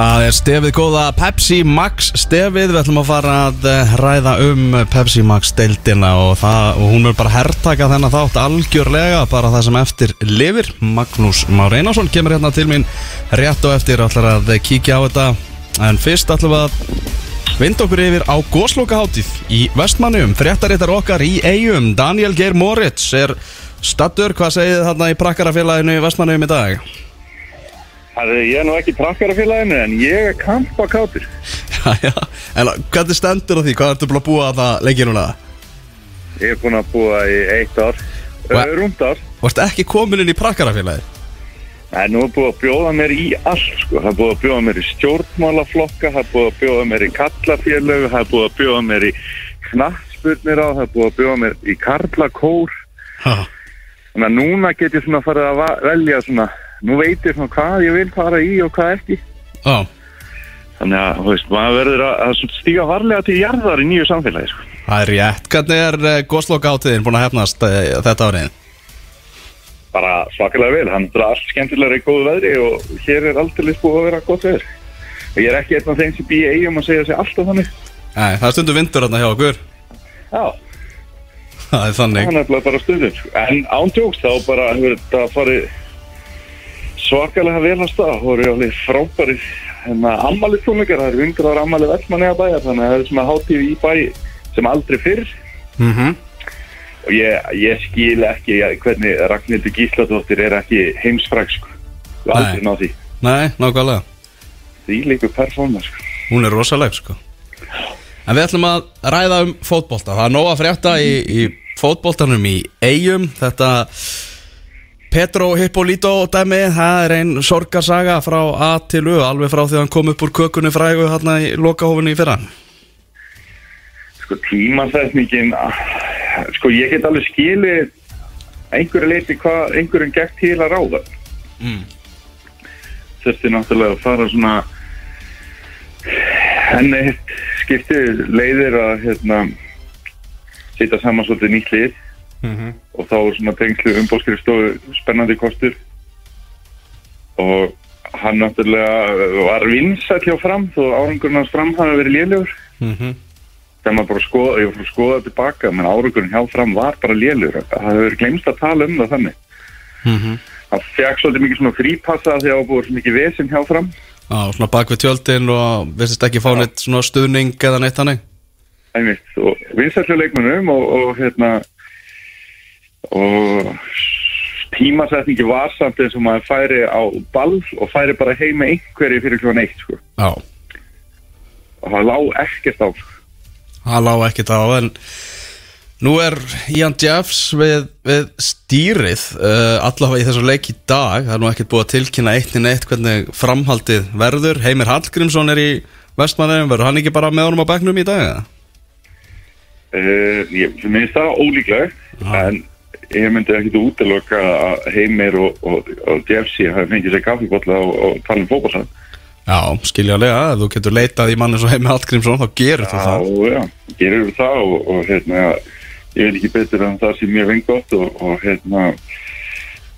Það er stefið góða Pepsi Max stefið. Við ætlum að fara að eh, ræða um Pepsi Max deildina og, það, og hún er bara herrtaka þennan þátt algjörlega bara það sem eftir lifir. Magnús Már Einarsson kemur hérna til mín rétt og eftir ætlar að kíkja á þetta. En fyrst ætlum við að vinda okkur yfir á góslokaháttíð í Vestmannum, fréttarittar okkar í eigum Daniel Geir Moritz er stattur, hvað segið þarna í prakkarafélaginu í Vestmannum í dag? Það er ég er nú ekki prakkarafélaginu en ég er kampakátur. Já, já, en hvernig stendur á því? Hvað ertu búin að búa að það lengi núna? Ég er búinn að búa í eitt ár, uh, rúmt ár. Varst ekki komin inn í prakkarafélagi? Það er nú búið að bjóða mér í allt sko. Það er búið að bjóða mér í stjórnmálaflokka, það er búið að bjóða mér í kallafélögu, það er búið að bjóða mér í knattspurnir á, það er búið að bjóða mér í karlakór. Þannig að núna get ég svona farið að velja svona, nú veit ég svona hvað ég vil fara í og hvað ekki. á, Þannig að, þú veist, maður verður að, að stíga varlega til jarðar í nýju samfélagi sko. það er rétt. Hvernig er uh, góslokaháttíðin búin að hefnast uh, þetta árið? bara svakalega vel, hann er allt skemmtilega í góðu veðri og hér er aldrei búið að vera gott veður og ég er ekki einn af þeim sem býja eigum að segja sig alltaf þannig Nei, það er stundu vindur hérna hjá okkur. já, Það er þannig. hann er bara stundum sko. en ántjóks þá bara hefur þetta farið svakalega vel að stað, voru alveg frábæri hérna ammalið tónleikar, það er 100 ára ammalið vellmanni að bæja, þannig að það er svona hátíð í bæ sem aldrei fyrr Mm og ég, ég skil ekki hvernig Ragnhildur Gísladóttir er ekki heimsfræk sko, og aldrei Nei. ná því Nei, nákvæmlega. því líkur performance sko. Hún er rosaleg, sko. En við ætlum að ræða um fótbolta. Það er nóg að frétta í, í fótboltanum í eigum. Þetta Petro Hippolito dæmi, það er ein sorgarsaga frá A til U, alveg frá því að hann kom upp úr kökunni frægu hérna í lokahófinni í fyrra. sko tímasetningin sko ég get alveg skilið einhverju leiti hvað einhverjum gekk til að ráða Mm. þurfti náttúrulega að fara svona henni skipti leiðir að hérna setja saman svolítið nýtt lið Mm -hmm. og þá er svona tengslu umbóðskrifstofu spennandi kostur og hann náttúrulega var vinsætt hjá fram þó árangurinn hans fram hafi verið lélugur Mm -hmm. þegar maður bara skoða, ég var að skoða tilbaka menn árangurinn hjá fram var bara lélugur það hefur glemst að tala um það þannig. Mm hann fekk svolítið mikið svona frípassa því að það búið mikið vesinn hjá fram. Já, svona bak við tjöldin og vissist ekki fá neitt svona stuðning eða neitt hannig einmitt, og vinsætlu leikmennum og, og hérna og tímasetningi var samt eins og maður færi á ball og færi bara heim með einhverju fyrir kljóðan eitt sko. Já, og það lá ekkert á sko. það lá ekkert á en nú er Ian Jeffs við, við stýrið uh, allavega í þessu leik í dag það er nú ekkert búið að tilkynna eitt inn eitt hvernig framhaldið verður Heimir Hallgrímsson er í vestmannum verður hann ekki bara með honum á bekknum í dag uh, ég minnst það ólíklegt Já. en ég myndi ekki útiloka að Heimir og, og, og Jeffsy hafi fengið sér kaffibotla og, og tala um fókbalsan Já, skiljalega, ef þú getur leitað í manni svo Heimir Hallgrímsson þá gerur þú það. Já, já, gerir við það og, og hérna, ég veit ekki betur en það sé mjög vingott og, og hérna,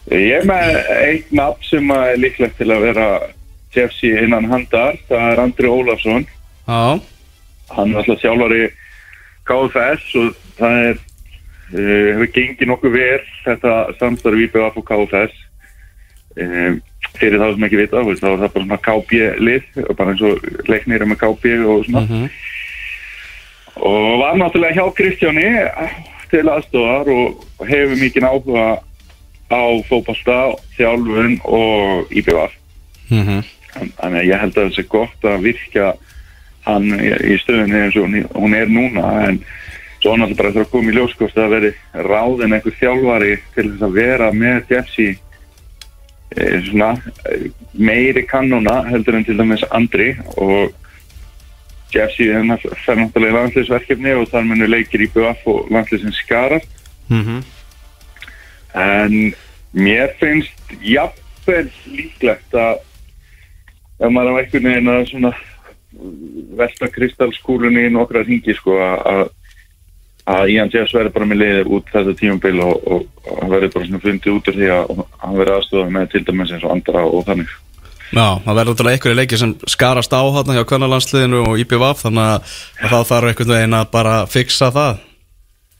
ég er með eitt nafn sem er líklegt til að vera Jeffsy innan handar, það er Andri Ólafsson, Já, hann er alltaf sjálfari KFS og það er, hefur gengið nokkuð vel þetta samstarf IBF og KFS um, fyrir þá sem ekki vita þá er það bara svona KB lið bara eins og leiknir með KB og svona Mhm. og var náttúrulega hjá Kristjáni til aðstofar og hefur mikið áhuga á fótballta, þjálfun og IBVF Mhm. þannig að ég held að það sé gott að virka hann í í stöðunni eins og hún er núna en svo náttúrulega bara eftir að koma í ljóskost að veri ráðin einhver þjálfari til þess að vera með Jeffsy e, svona e, meiri kannuna heldur en til dæmis Andri og Jeffsy er fer náttúrulega í landsliðsverkefni og þar munur leikir í BF og landsliðsins skarar Mhm. en mér finnst jafnvel líklegt að ef maður á einhvern veginn að svona velta kristalskúlunni í nokkra ringi sko að- að Ian Jeffs verður bara með leiðir út þetta tímabil og, og, og hann verður bara svona fundið út af því að hann verður aðstofað með til dæmis eins og andra og þannig. Já, það verður náttúrulega einhverju leiki sem skarast á hérna hjá kvennalandsliðinu og IPVF þannig að, að það þarf einhvern veginn að bara fixa það.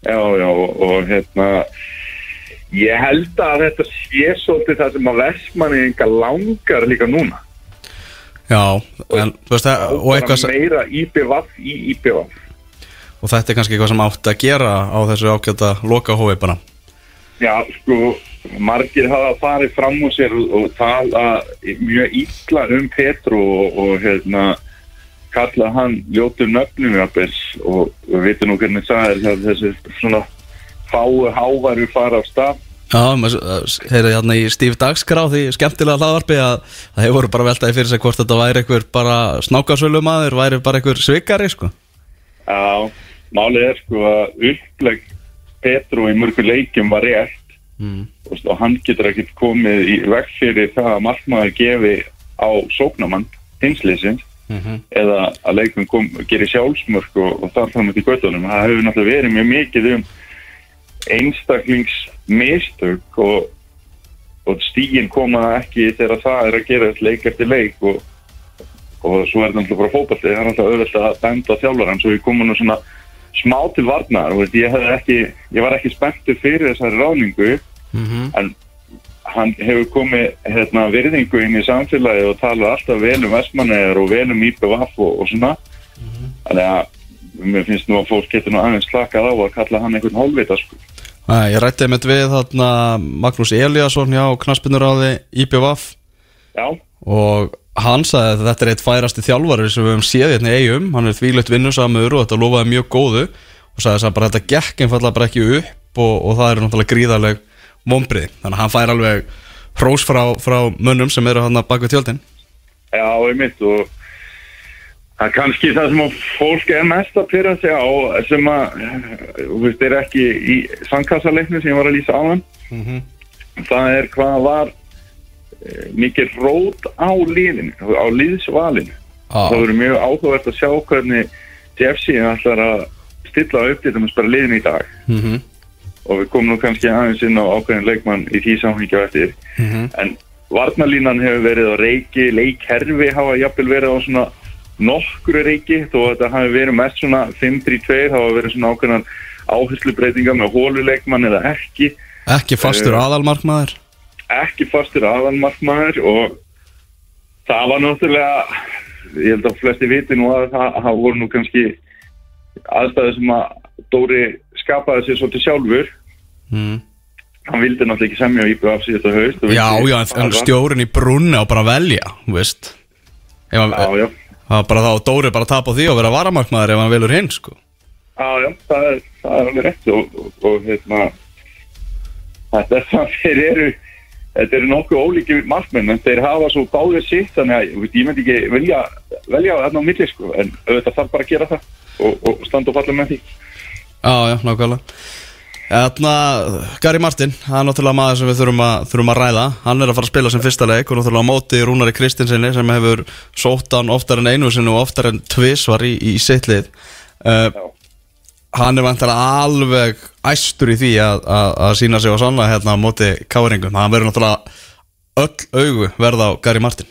Já, já, og, og hérna ég held að þetta sé svolítið það sem að Vestmanni enga langar líka núna. Já, en þú veist það og, eitthvað, sem- meira IBVF í IBVF og þetta er kannski eitthvað sem átt að gera á þessu ágjöta lokahói bara Já, sko, margir hafa farið fram úr sér og, tala mjög illa um Petru og, og hérna kalla hann ljótur nöfnum og við veitum nú hvernig það er þegar þessi svona fáu hávaru fara á stað. Já, maður heyrði hérna í Steve Dagskrá því skemmtilega hlaðvarpi að það hefur bara veltaði fyrir sig hvort þetta væri einhver bara snákasölu maður, væri bara einhver svikari sko. Já, málið er sko að uppleg Petru í mörgur leikjum var rétt mm. og, hann getur ekkert komið í veg fyrir það að markmaður gefi á sóknamann hinsleysins Mhm. eða að leikum kom, gerir sjálfsmörk og, og þar fram til göttunum. Það hefur náttúrulega verið mjög mikið um einstaklingsmistök og, og stígin koma ekki þegar það er að gera þetta leik eftir leik og, og svo er þetta náttúrulega bara fókbalti. Það er náttúrulega auðvitað að benda þjálfur svo ég kom nú svona smá til varnar og ég, ekki, ég var ekki spenntur fyrir þessari ráningu Mhm. en hann hefur komið hérna, virðingu inn í samfélagi og tala alltaf vel um Vestmannegar og vel um IPVF og, og svona þannig að mér finnst nú að fólk getur nú aðeins slakað á að kalla hann einhvern hálfvita sko. Ég rætti með við þarna Magnús Eliasson hjá knaspinnuráði IPVF já, og hann sagði að þetta er eitt færasti þjálfari sem við höfum séð hérna í eigum hann er þvílegt vinnusamur og þetta lofaði mjög góðu. Og sagði að bara þetta gekk einfallega bara ekki upp og, og það eru náttúrulega gríðarleg mombrið, þannig að hann fær alveg hrós frá, frá mönnum sem eru hann bak við tjöldin. Já, einmitt og það er kannski það sem fólk er mest að pyrra sig á sem að, þú veist, er ekki í sandkassaleiknu sem ég var að lýsa á hann það er hvað var mikið rót á liðinu, á liðsvalinu. Ah. það verður mjög áhugavert að sjá hvernig Jeffsy ætlar að stilla upp til þess bara liðin í dag. Mm -hmm. og við komum nú kannski aðeins inn á ákveðin leikmann í því samhengja eftir. En varnalínan hefur verið á reiki leikherfi hafa jafnvel verið á svona nokkru reiki. Þó að þetta hafi verið mest svona 5-3-2 hafa verið svona ákveðin áherslubreytinga með hóluleikmann eða ekki. Ekki fastur Eh, aðalmarkmaður ekki fastur aðalmarkmaður og það var náttúrulega ég held að flesti viti nú að það, það voru nú kannski aðstæði sem að Dóri skapaði sér svolítið sjálfur mm. hann vildi náttúrulega ekki semja á IBF síðasta haust Já, já, en, stjórin í brunni á bara að velja, veist hann- já, já, Það var bara þá að Dóri bara tap á því og vera varamarkmaður ef hann velur hinn sko. já, já það, er, það er alveg rétt og, og, og hérna þetta er það þeir eru þetta eru nokkuð ólíki markmenn en þeir hafa svo báðið sitt þannig að ég, ég myndi ekki velja velja þarna á milli sko en auðvitað þarf bara að gera það og, og standa og falla með því. Já, já, nákvæmlega. Þarna, Gary Martin, það er náttúrulega maður sem við þurfum að, þurfum að ræða. Hann er að fara að spila sem fyrsta leik og náttúrulega móti Rúnari Kristinsinni sem hefur sótt hann oftar en einu sinu og oftar en tvisvar í, í sitt lið. Uh. Hann er vantilega alveg æstur í því að, að, að sína sig á sanna hérna á móti káringum Hann verður náttúrulega öll augu verða á Gary Martin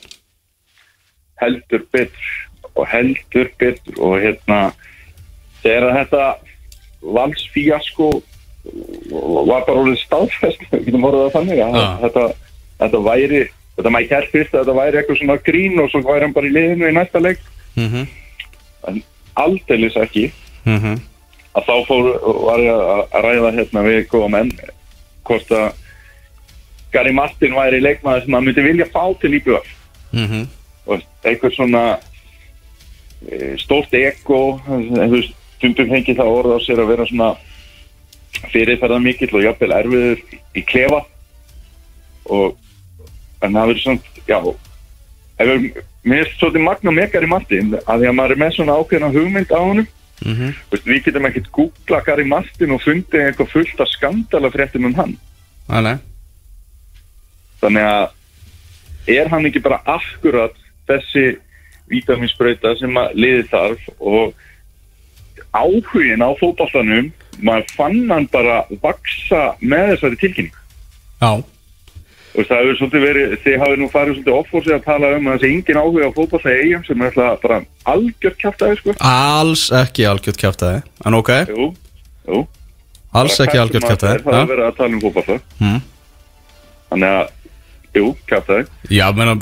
heldur betur og heldur betur og hérna þegar þetta valsfíasko var bara orðið stáðfest við getum orðið það þannig að Já. þetta, þetta væri þetta kært fyrst að þetta væri eitthvað svona grín og svo væri hann bara í liðinu í næsta leik Mhm. en aldeilis ekki Mhm. Að þá fór, var ég að að ræða hérna við góða menn hvort að Gary Martin væri leikmaður sem maður myndi vilja fá til íbjöðar Mhm. og eitthvað svona e, stórt ego stundum fengið það orð á sér að vera svona fyrirferða mikill og jafnvel erfiður í klefa. Og en það verður svona, já mér er svolítið magna með Gary Martin að því að maður er með svona ákveðna hugmynd á honum Mhm. Veist, við getum ekkert googla Gary Martin og fundið eitthvað fullt af skandala fréttum um hann. Nei þannig að er hann ekki bara akkurat þessi vítaminsbrauta sem að liði þarf og áhugin á fótballtanum maður fann hann bara vaksa með þessari tilkynning Já, og það hefur svolítið verið, þið hafið nú farið svolítið offórsið að tala um að þessi engin áhuga á fótballta eigum sem er alltaf bara algjört kjáftæði sko. Alls ekki algjört kjáftæði En ok, Jú, jú. Alls ekki algjört Það kjáftæði er verið að tala um fótballta Mm. Þannig að, jú, kjáftæði Já, menna,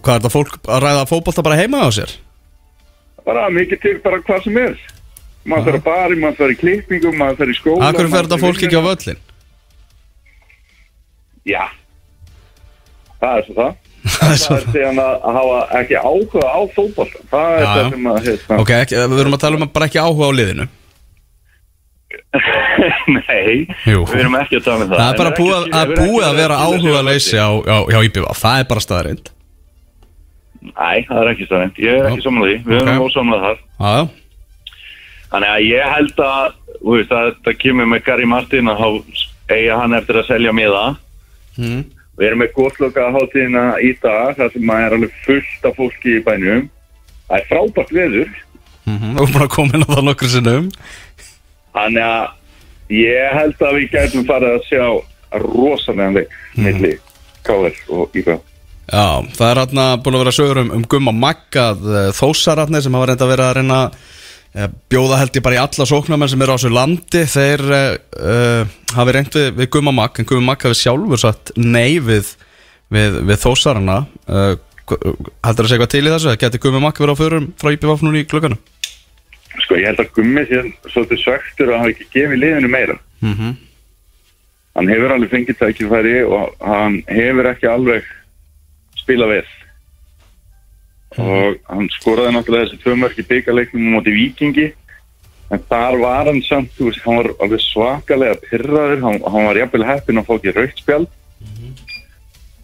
hvað er þetta fólk að ræða fótbolta bara heima á sér? bara mikið til bara hvað sem er. Fer að bari, maður fer í klippingum maður fer í skóla það er svo það. Það er síðan að, að hafa ekki áhuga á fótboll það er Já, það já. sem að hérna, Ok, ekki, við erum að tala um að bara ekki áhuga á liðinu. Nei, Jú. við erum ekki að tala um það. Það er bara En búið ekki- að, að, hefur ekki búið að vera til áhuga leysi á, á, hjá IPVF Það er bara staðarind nei, það er ekki staðrind, ég er ekki samlega því. Við Ok. erum ósamlega þar. Já, já. Þannig að ég held að þú veist, að þetta kemur með Gary Martin að þá eiga hann eftir að selja miða. Mm. Við erum með góðsloka hátíðina í dag þar sem maður er alveg fullt af fólki í bænum. Það er frábært veður. Mm -hmm. Erum bara komin á það nokkur sinnum Þannig að ég held að við gætum farið að sjá rosalega leik milli KL og IBA. Já, það er hérna búin að vera sögur um, um Gumma Maggað þósararnir sem hafa reynda verið að reyna eh, bjóða held ég bara í alla sóknarmenn sem eru á þessu landi þeir uh, hafi reynd við, við Gumma Magg en Gumma Magg hafi sjálfur satt nei við, við, við þósarana uh, heldur að segja hvað til í þessu geti Gumma Magg verið á förum frá núna í klukkanum Sko ég held að Gummi sé svolítið svektur að hafa ekki gefið liðinu meira. mm -hmm. Hann hefur alveg fengið tækifæri og hann hefur ekki alveg spilað vel. Og hann skoraði náttúrulega þessi tvö mörk í byggarleiknum mútið Víkingi. En þar var hann samt, þú veist, hann var alveg svakalega pyrraður, hann, hann var jafnvel heppinn að fá ekki raukt spjald.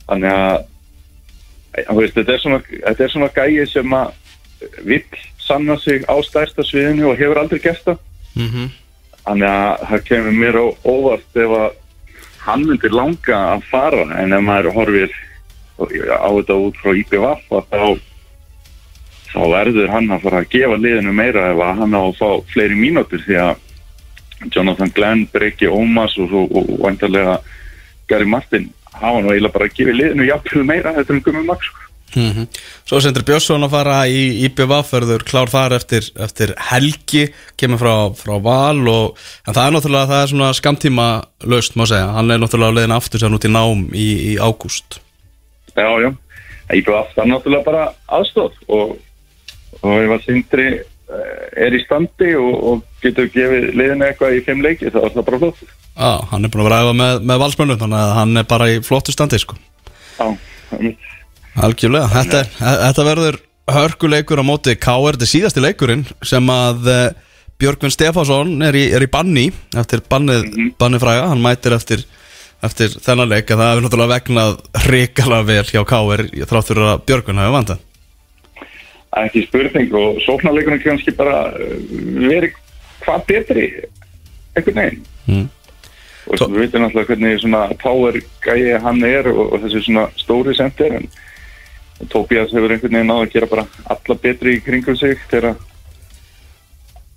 Þannig að þú veist, þetta er svona, þetta er svona gæi sem að vill sanna sig á stærsta sviðinu og hefur aldrei gert það. Mm -hmm. þannig að það kemur mér á óvart ef að hann myndir langa að fara. En ef maður horfir á þetta út frá IPVF þá þá verður hann að fara að gefa liðinu meira ef að hann á að fá fleiri mínútur því að Jonathan Glenn, Breki Ómas og, og, og, og vantarlega Gary Martin hafa nú eiginlega bara að gefa liðinu jafnvel meira þetta um Gummi Max sko. Mm Svo er Sindri Björnsson að fara í IPVF verður klár þar eftir, eftir helgi kemur frá, frá val og, en það er náttúrulega það er svona skamtíma löst má segja, hann er náttúrulega á leiðin aftur sér út í nám í, í ágúst Já, já. IPVF það er náttúrulega bara aðstóð og, og ef að Sindri eh, er í standi og, og getur gefið liðinu eitthvað í fimm leiki þá er það bara flott. Já, hann er búin að vera að æfa með, með valsmönnum þannig að hann er bara í flottu standi sko. Já. Algjörlega, þetta, er, þetta verður hörkuleikur á móti K.R. Þetta er síðasti leikurinn sem að uh, Björgvin Stefánsson er í, er í banni eftir bannið, bannið fræga, hann mætir eftir, eftir þennan leik það hefur náttúrulega vegnað hrikalega vel hjá K.R. þráttur að Björgvin hafi vandað ekki spurning og sóknarleikunum kannski bara eh, verið hvað betri einhvern veginn Mm. og við veitum náttúrulega hvernig svona power gæi hann er og, og þessi svona stóri center en Tobias hefur einhvern veginn náð að gera bara alla betri í kringum sig þegar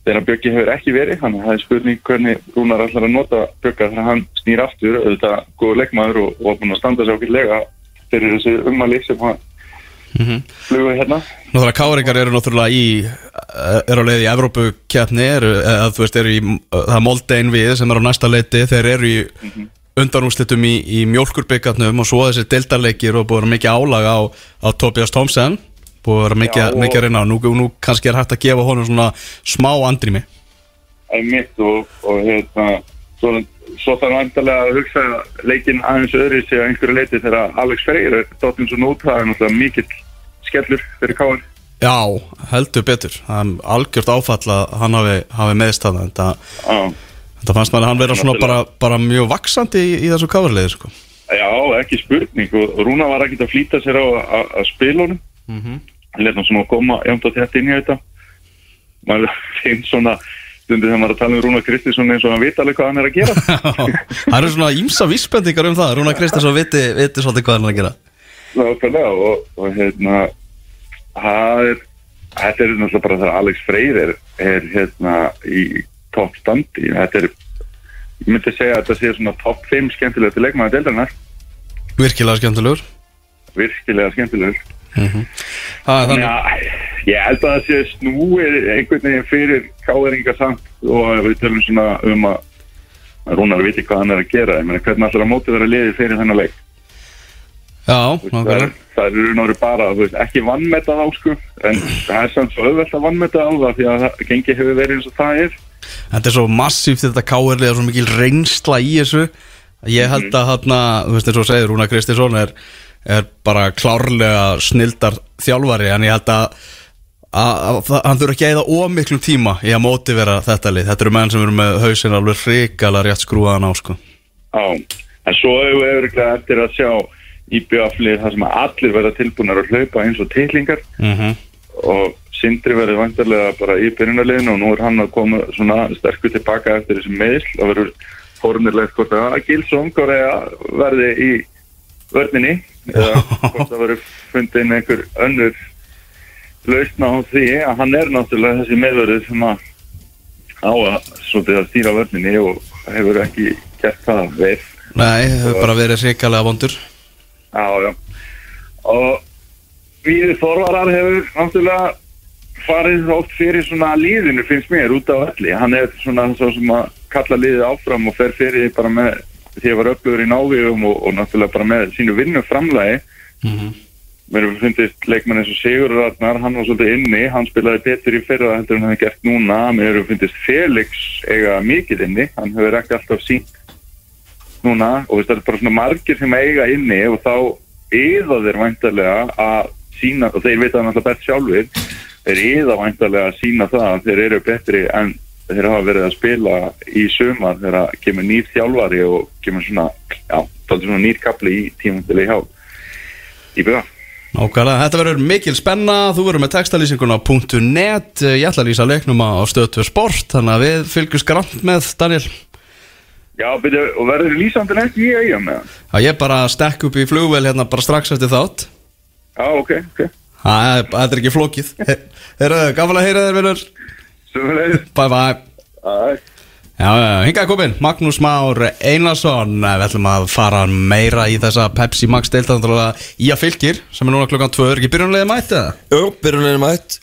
þegar Bjöggi hefur ekki verið þannig að það er spurning hvernig Rúnar ætlar að nota Bjögga þegar hann snýr aftur auðvitað góður leikmaður og, og var búinn að standa sig ákveðlega fyrir þessi ummæli sem hann Mhm. flugu hérna. Náttúrulega K.R.ingar eru náttúrulega í eh, eru á leið í Evrópukjapni eru, eða þú veist, eru í það er Moldein við sem er á næsta leiti. Þeir eru í undanúslitum í, í mjólkurbyggarnum og svo þessi deltarleikir og búið að vera mikið álag á, á Tobias Thompson búið að vera mikið, Já, og- mikið að reyna á. Nú, nú kannski er hægt að gefa honum svona smá andrými. Einmitt og, og hérna svo, svo þarf vantarlega að hugsa leikinn aðeins öðru sig að einhverju leiti þegar Alex Freyr er dottin svo nút það er náttúrulega mikill skellur fyrir káar Já, heldur betur. Það er algjört áfall að hann hafi, hafi meðst það þetta, Já, þetta fannst maður að hann vera svona bara, bara mjög vaksandi í, í þessu coverliði sko. já, ekki spurning. Og Rúna var ekkert að flýta sér á að- að spila honum. Mm -hmm. hann leta svona að koma jæmt á þetta inn í þetta. Maður finnst svona stundið þegar maður að tala um Rúna Kristinsson eins og hann veit alveg hvað hann er að gera. Það eru svona ímsa vísbendingar um það Rúna Kristinsson viti, viti svolítið hvað hann er að gera. Nákvæmlega og, og hérna er þetta er náttúrulega bara það að Alex Freyr er, er hérna í topp standi. Þetta er, ég myndi segja að þetta sé svona topp 5 skemmtilegt leikmaði deildarinnar, Virkilega skemmtilegur. Virkilega skemmtilegur Það er þannig. Að ég held að það sé snúið einhvern veginn fyrir káeringa samt og við tölum svona um að að Rúnar viti hvað hann er að gera meina hvernig allar að móti vera liðið fyrir þennan leik? Já, nákvæmlega. það eru náttúrulega bara þú veist, ekki vannmeta þá sko en það er samt svo auðvelt að vannmeta á það því að gengi hefur verið eins og það er. Þetta er svo massíft þetta og svo mikil reynsla í þessu. Ég held að hann, þú veist eins og segir Rúna Kristinsson er, er bara klárlega snildar þjálfari en ég held að, að, að það- hann þurfa ekki að eða ómiklum tíma í að mótivera þetta lið Þetta eru menn sem eru með hausinn alveg hrikalega rétt skrúaðan á sko á. en svo hefur við örugglega eftir að sjá í bjöflið það sem að allir verða tilbúinar að hlaupa eins og titlingar mm -hmm. og Sindri verður vantarlega bara í byrjunarliðinu og nú er hann að koma svona sterkur tilbaka eftir þessum meðsl og verður fornirlegt hvort að Gilsson verði í vörninni eða hvort það verður fundin einhver önnur lausna á því að hann er náttúrulega þessi meðverður sem að á að, svolítið að stýra vörninni og hefur ekki gert það veið Nei, það hefur bara verið hrikalega vondur Já, já. Og við Þorvarar hefur náttúrulega farið oft fyrir svona líðinu finnst mér út af öllu. Hann er svona svo sem að kalla liðið áfram og fer fyrir bara með því að var upplöður í návíum og, og náttúrulega bara með sínu vinnu framlægi. mm -hmm. Mér hefur fundist leikmann eins og Sigur Ragnar, hann var svolítið inni, hann spilaði betur í fyrra heldur en hann hefði gert núna. Mér hefur fundist Felix eiga mikið inni, hann hefur ekki alltaf sínt núna og það er bara svona margir sem eiga inni og þá eða þeir væntarlega að sína, og þeir veit það náttúrulega best sjálfur, þeir eða væntarlega að sína það að þeir eru betri en þeir hafa verið að spila í sumar þegar kemur nýr þjálfari og kemur svona, já, svona nýr kapli í tímum til í bygga. Nákvæmlega, þetta verður mikil spenna, þú verður með textalýsinguna á .net, ég ætla að lýsa leiknum á stöðtöð sport, þannig að við fylgjum skrant með Daniel. Já, byrju, og verður lýsandi ekki í eigum með það? Já, ég bara stekk upp í flugvel hérna bara strax eftir þátt. Já, ok, ok. Það er- ekki flókið. Þeirra, gafala að heyra þér, vinnur. Sumulegis. Bye bye. Æ. Já, já, hingað komin, Magnús Már Einarsson, við ætlum að fara meira í þessa Pepsi Max deildandalega í að fylgir, sem er núna klokkan 2, er ekki byrjunlega mætt eða? Jú, byrjunlegin mætt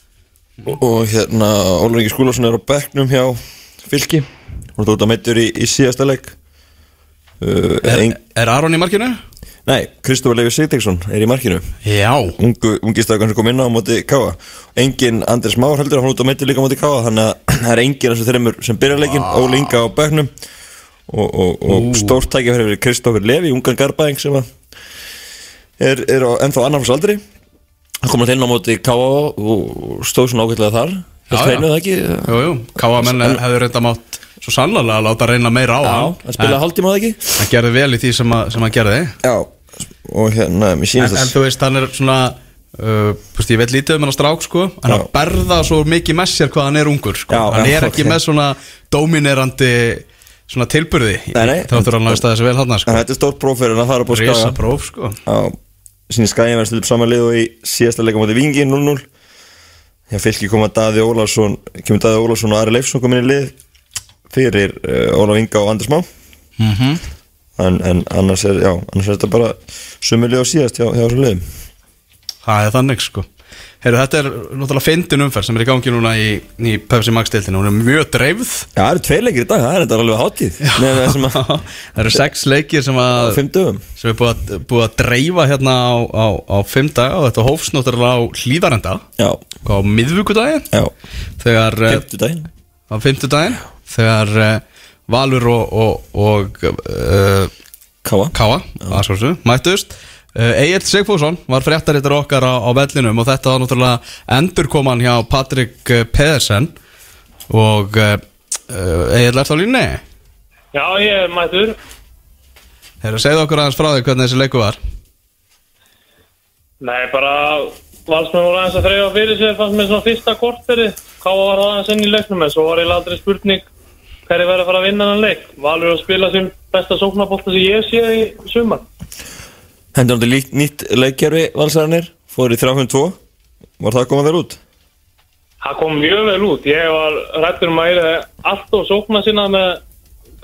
og, og hérna Ólur Ingi Skúlason er á bekknum hjá Fylki Hún er út á meittur í, í síðasta leik uh, Er, ein, er Aron í markinu? Nei, Kristofur Leifur Sigteksson er í markinu. Já, Ungu, ungi stakkan sem kom inn á móti Káa Engin Andris Már heldur að hann út á meittur líka móti Káa Þannig að það er engin þessu þreymur sem byrja leikin. Óli Inga á bekknum og, og, og stórt tækja fyrir Kristofur Levi, ungan garbaðing sem að er, er á ennþá annarfars aldri hann kom alltaf inn á móti Káa og stóð svona ágætlega þar. Það hreinuð það ekki? Jú, jú, Káamenn hefur reynda mátt svo sannlega að láta reyna meira á Já, hann. það gerði vel í því sem, að, sem hann gerði. Já, og hérna, mér en, sýnist en þess þú veist, hann er svona uh, veist, Ég veit lítið um hann að strák sko En hann berða svo mikið með sér hvað hann er ungur sko. Já, Hann er ekki með svona dominerandi Svona nei. Þáttur hann að að þessu vel hann sko. Þetta er stórt próf fyrir hann að fara upp á Risa skaga. Próf sko. Já, sýnist skæðin verið stilum saman lið og í síðasta leika móti Vingi 0-0 Hjá fylki koma Daði Ólafsson kemur Daði Ólafsson og Ari Leifsson komin í lið fyrir uh, Ólaf Inga og Anders Má. Mm en, en annars er, já, annars er þetta bara sömu lið og síðast hjá, þessu liðum Það er þannig sko. Heyrðu, þetta er náttúrulega fyndin umferð sem er í gangi núna í, í Pepsi Max deildinu Hún er mjög dreifð. Já, það eru tveir leikir í dag, það er þetta alveg hátíð. Nei, það Það eru sex leikir sem að sem er búið að, búið að dreifa hérna á, á, á fimm daga. Og þetta hófst náttúrulega á hlýðarenda Já, á miðvíkudaginn já, þegar eh, á fimmtudaginn. Þegar uh, Valur og, og, og uh, Káa Káa, aðsvarsu, mættust. Uh, Egil Sigfússon var fréttarittar okkar á, á vellinum og þetta var náttúrulega endurkoman hjá Patrik eh, Pedersen. Og uh, Egil er þá línni Já, ég er mættur. Hefur segið okkur aðeins frá því hvernig þessi leiku var. Nei, bara valsmenn voru aðeins að þreyja fyrir sér fannst mér svona fyrsta korteri. Káa var aðeins inn í leiknum en svo var ég aldrei spurning hverju verið að fara að vinna hann leik. Valur að spila sem besta sóknabólta sem ég sé í sumar. Hendur hann til nýtt leikkerfi valsararnir Fór í 3-5-2 Var það að koma vel út? Það kom mjög vel út. Ég var rættur um að er allt og sókna sinna með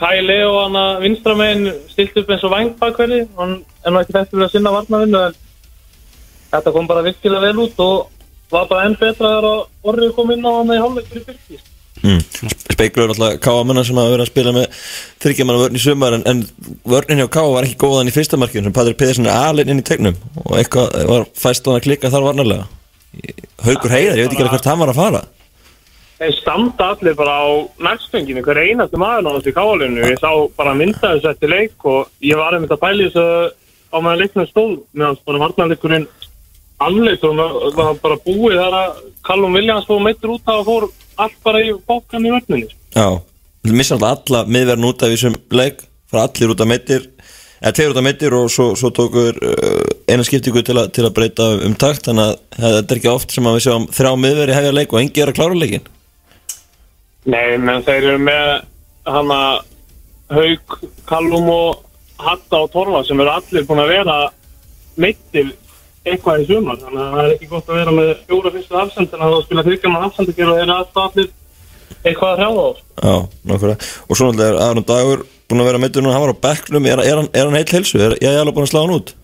Kai Leo hann að vinstramegin stilt upp eins og vangbakverði. Hann er nú ekki þetta fyrir að sinna varnavinnu en þetta kom bara virkilega vel út og var bara enn betra þegar orðið kom inn á hann í hálfleik fyrir byrkist. Mm. Speiklur alltaf Káamennar sem hafa verið að spila með þryggjaman vörn í sumar en, en vörnin hjá Ká var ekki góðan í fyrsta markinu sem Patrik Pedersen er alinn inn í tegnum og eitthvað var fæst hann að klikka þar varnarlega Haukur Heiðar, ég veit ekki alveg hvert hann var að fara Þeir standa allir bara á næstfenginu, hver einasti maður náttúrulega í káalinu. Ég sá bara mynda þessu eftir leik og ég var einmitt að pæli þessu á meðan leiknum stóð meðan bara varnarleikurinn og það var bara búið þar að Callum Williams fór meittur út af og fór allt bara í bókan í vörninni. Já, við missa alltaf alla miðverðin út af þessum leik fara allir út af meittir eða tveir út af meittir og svo, svo tókur uh, eina skiptingu til, til að breyta um takt þannig að þetta er ekki oft sem að við sjáum þrjá miðverði hefja leik og engi er að klára leikin Nei, menn þeir eru með hana Haug, Callum og Hatta og Torfa sem eru allir búin að vera meittir eitthvað í sumar þannig að það er ekki gott að vera með fjóra fyrstu afsend en að það spila þryggjaman afsend og þeir eru alltaf allir eitthvað að hrjáða á Já, nákvæmlega Og svo náttúrulega er Aron Dagur búin að vera meittur núna, hann var á bekknum er, er, er hann heill helsu? Er, ég er alveg búin að slá hann út?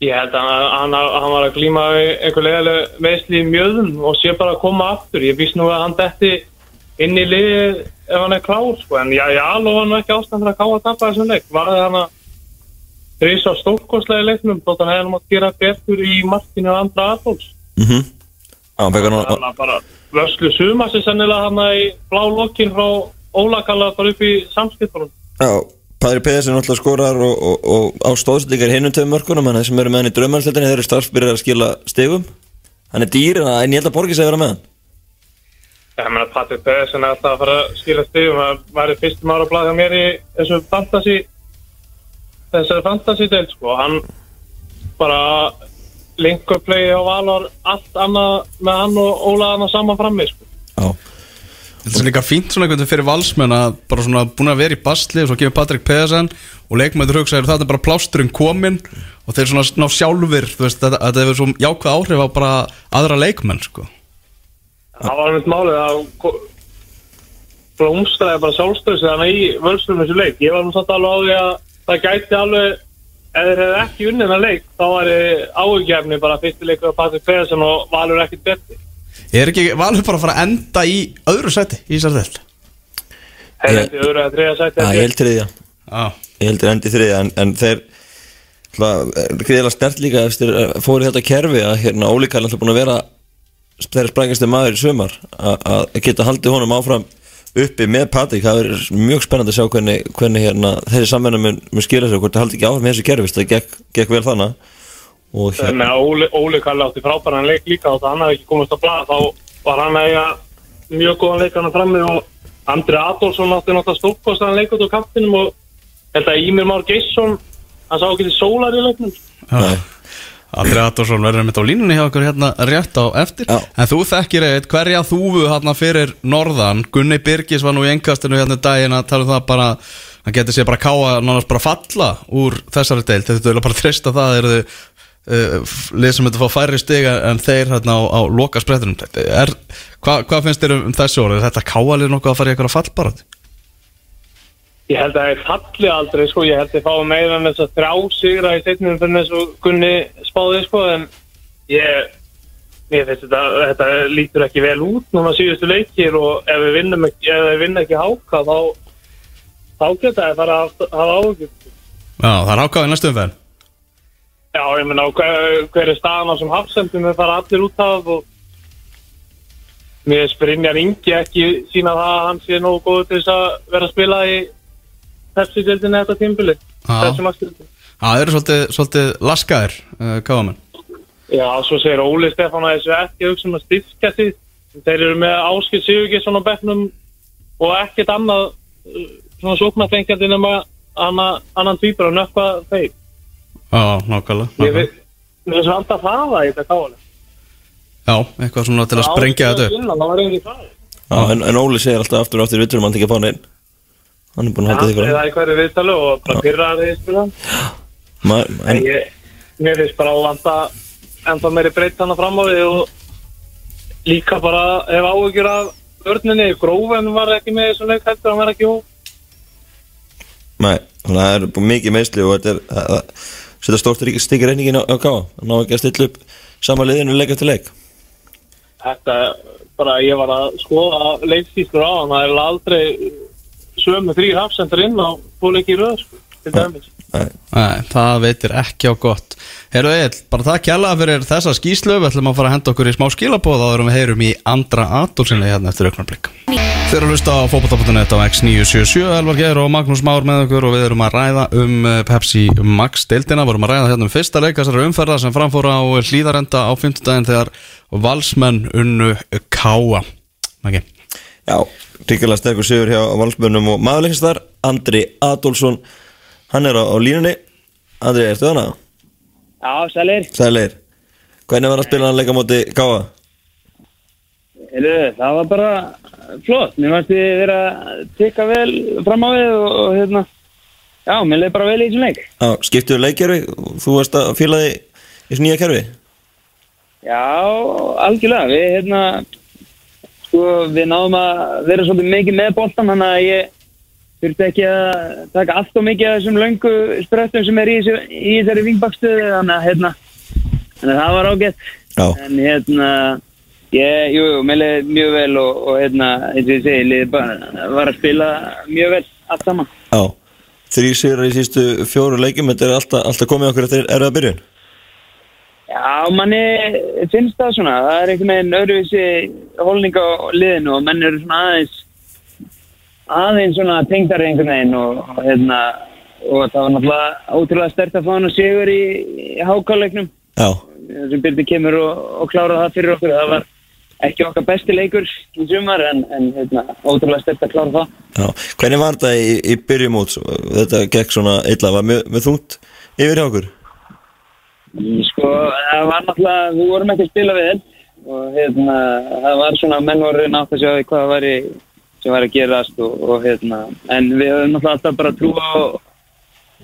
Ég held að hann, hann var að glíma við einhver leðileg veisli í mjöðum og sé bara að koma aftur. Ég víst nú að hann detti inn í liði ef hann er klár, sko. En já, ég að að það hann að þrýsa stórkostlega í leiknum, þótt hann hefði nú að gera betur í markinu af andra. Mhm mm Já, hann fekk hann Þannig að bara vörslu suma sér sennilega hann í blá lokkin frá Ólakalla bara upp í samskiptunum. Já, Padri Pedersen náttúrulega skorar og, og, og á stóðsendingar hinnum tveim mörkunum en þeir sem eru með hann í draumarsleitinni þeir eru starfsbyrjar að skila stegum hann er dýr en ég held að borgi sig að vera með hann Ég meina Patrik Pedersen er alltaf að fara að skila stigum það væri fyrstum ára blað hjá mér í þessu fantasy þessari fantasy del sko. Hann bara linkur play á valor allt annað með hann og Óla annað saman frammi sko. Já, Þetta er líka fínt svona einhvern veginn fyrir valsmenn að bara svona búin að vera í basli og svo kemur Patrik Pedersen og leikmæður hugsa þetta er bara plásturinn kominn? Og þeir svona ná sjálfur veist, þetta, þetta hefur svo jákvæð áhrif á bara aðra leikmenn sko. það var einmitt málið að blómstraði bara sjálfstöðs þannig í völstum þessu leik. Ég var nú satt alveg á því að það gæti alveg ef þeir hefði ekki unnið þennan leik þá væri áhugjefni bara fyrsti leikur af Patrik Pedersen og valur ekkit betur Er ekki valur bara að fara að enda í öðru seti í þessar þell? þeir Ég- hefði öðru að þriða sæti ég held þriðja. Ég held þér endi þriðja en, en þeir greiðilega snert líka eftir að fóru í þetta kerfi að hérna Óli Karl alltaf búin að vera þeirra sprængasti maður í sumar að að geta haldið honum áfram uppi með Patrik, það er mjög spennandi að sjá hvernig, hvernig hérna, þessi samvenna mun, mun skila sér og hvort það haldi ekki áfram með þessu kerfi það gekk, gekk vel þannig og Hérna. Óli, Óli Kalli átti frábæran leik líka og það hann hafði ekki komast að blað þá var hann eiga mjög góðan leik hann frammi og Andri Adolfsson átti náttúrulega stórkostaðan leik út á kaptinum og held að Ímir Már Geisson hann sá ekki til sólar í leiknum Andri Attorsson verður mitt á línunni hjá okkur hérna rétt á eftir Já. En þú þekkir eitt hverja þúfu hérna fyrir norðan Gunni Birgis var nú í engastinu hérna um daginn að tala um það bara hann getur sér bara káa nánast bara falla úr þessari deild Þetta er bara að treysta það eru þau uh, lið sem þetta fá færri stiga en þeir hérna á, á loka sprettunum er, hva, Hvað finnst þér um, um þessu orð? Er þetta káalið nokkuð að fara í eitthvað fallbarat? Ég held að það falli aldrei sko, ég held að ég fái meira en þess að þrjá sigra í setnum fyrir þess að Gunni spáði sko en ég mér finnst þetta, þetta lítur ekki vel út núna síðustu leikir og ef við vinnum ekki, ef við vinnum ekki háka þá, þá geta það fara að hafa áhugjum. Já, það er ákvæðið næstu umferð. Já, ég meina, hver, hver er staðan á sem hafsendum? Við fara allir út af og mér sprinjar Ingi ekki sína það að hann sé nógu góður til þess að vera að spila í Pepsi-dildinni þetta tímbili, það eru svolítið, svolítið laskaðir uh, káðamenn Já, svo segir Óli Stefán að þessu ekki að hugsa um að styrkja sig. Þeir eru með Áskil Sigurgesson á bekknum og ekkert annað uh, svona sóknarfengjandi nema anna, annan týpur að nökka þeir. Já, nákvæmlega Ég nákvæmlega. veit, mér finnst alltaf það að þetta kálega. Já, eitthvað svona til að sprengja þetta upp. Já, en, en Óli segir alltaf aftur og aftur við þurfum hann ekki að fá hann inn Hann er búin að halda því eða fyrir í hverju viðtalu og bara pyrra þeir spila. hann En ég, mér finnst bara ávanda ennþá meiri breytt hann fram á við og líka bara hef áhyggjur af vörninni. Grófen var ekki með þessum leik hættur, hann var ekki hó. Nei, þannig að það er búin mikið meðsli og þetta er að- að setja stórt stikir reyningin á, á káa Það ná ekki að stilla upp sama liðinu leik eftir leik Þetta, bara ég var að skoða leikstýstur á hann, það er aldrei sömu þrýr hafsendur inn á fólki í röð, sko, til dæmis. Nei, Nei, það veitir ekki á gott. Herru Egil, bara það kjalla fyrir þessa skýslu Við ætlum að fara að henda okkur í smá skilabóð áður en við heyrum í andra Adolfsinni hérna eftir auknarblik Þeir eru að hlusta á fótbolta.net á X977 Elvar Geir og Magnús Már með okkur og við erum að ræða um eh, Pepsi Max deildina. Vorum að ræða hérna um fyrsta leik þessari umferða sem framfóra á hlýðarenda á 50 daginn þegar valsmenn unnu Káa Maki Já, ríkilega sterkur sigur hjá valsbjörnum og maðurleikins þar Andri Adolfsson Hann er á, á línunni Andri, ertu þannig? Já, sælir. Sælir Hvernig var að spila hann leika móti káa? Heyrðu, það var bara flott. Mér fannst ég vera að tikka vel fram á við og, og hérna, já, mér leiði bara vel í þessum leik. Já, skiptuðu leikkerfi Þú varst að fíla þig í þessu nýja kerfi Já, algjörlega. Við, hérna, sko, við náðum að vera svolítið mikið með boltan, þannig að ég þurfti ekki að taka allt og mikið af þessum löngu spröttum sem er í, í þessari vingbakstuði, þannig að, hérna, það var ágætt. Já, En hérna, ég, jú, jú, mér leiði mjög vel og, og hérna, eins og ég segi, leiði bara, var að spila mjög vel allt saman. já Þrý sigur í sístu fjóru leikjum Þetta er alltaf, alltaf komið okkur eftir erfiða byrjun Já, manni finnst það svona, það er einhvern veginn öðruvísi holning á liðinu og menn eru svona aðeins, aðeins svona tengdari einhvern veginn og, hérna, og það var náttúrulega ótrúlega stert að fá hann að sigur í, í hákáleiknum. Já, sem Byrni kemur og, og klára það fyrir okkur það var ekki okkar besti leikur í sumar en, en hérna, ótrúlega stert að klára það já Hvernig var þetta í, í byrjum út? Þetta gekk svona illa Var með þungt yfir hjá okkur? Í, sko, það var náttúrulega við vorum ekki að spila við og hérna, það var svona menn voru nátt að sjá því hvað væri sem væri að gerast og, og hérna en við höfum náttúrulega alltaf bara trú á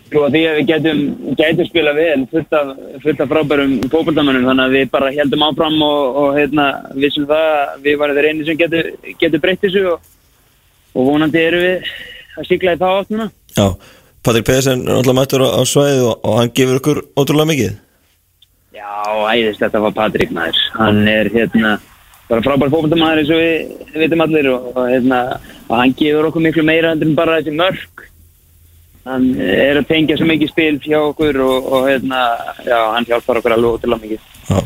trú á því að við getum getum spila við fullt af, fullt af frábærum fókvöldamönnum þannig að við bara heldum áfram og, og hérna, vissum það að við varum þeir eini sem getur, getur breytt þessu og, og vonandi eru við að sigla í þá átt núna. Já, Patrik Pedersen er alltaf mættur á, á svæðið og hann gefur okkur ótrúlega mikið Já, æðist þetta var Patrik maður. Hann er hérna bara frábær fókvöldamæður eins og við, veitum allir og, og hérna og hann gefur okkur miklu meira heldur en bara þessi mörg hann er að tengja svo mikið spil hjá okkur og, og hérna, já, hann hjálpar okkur alveg ótrúlega mikið. Já.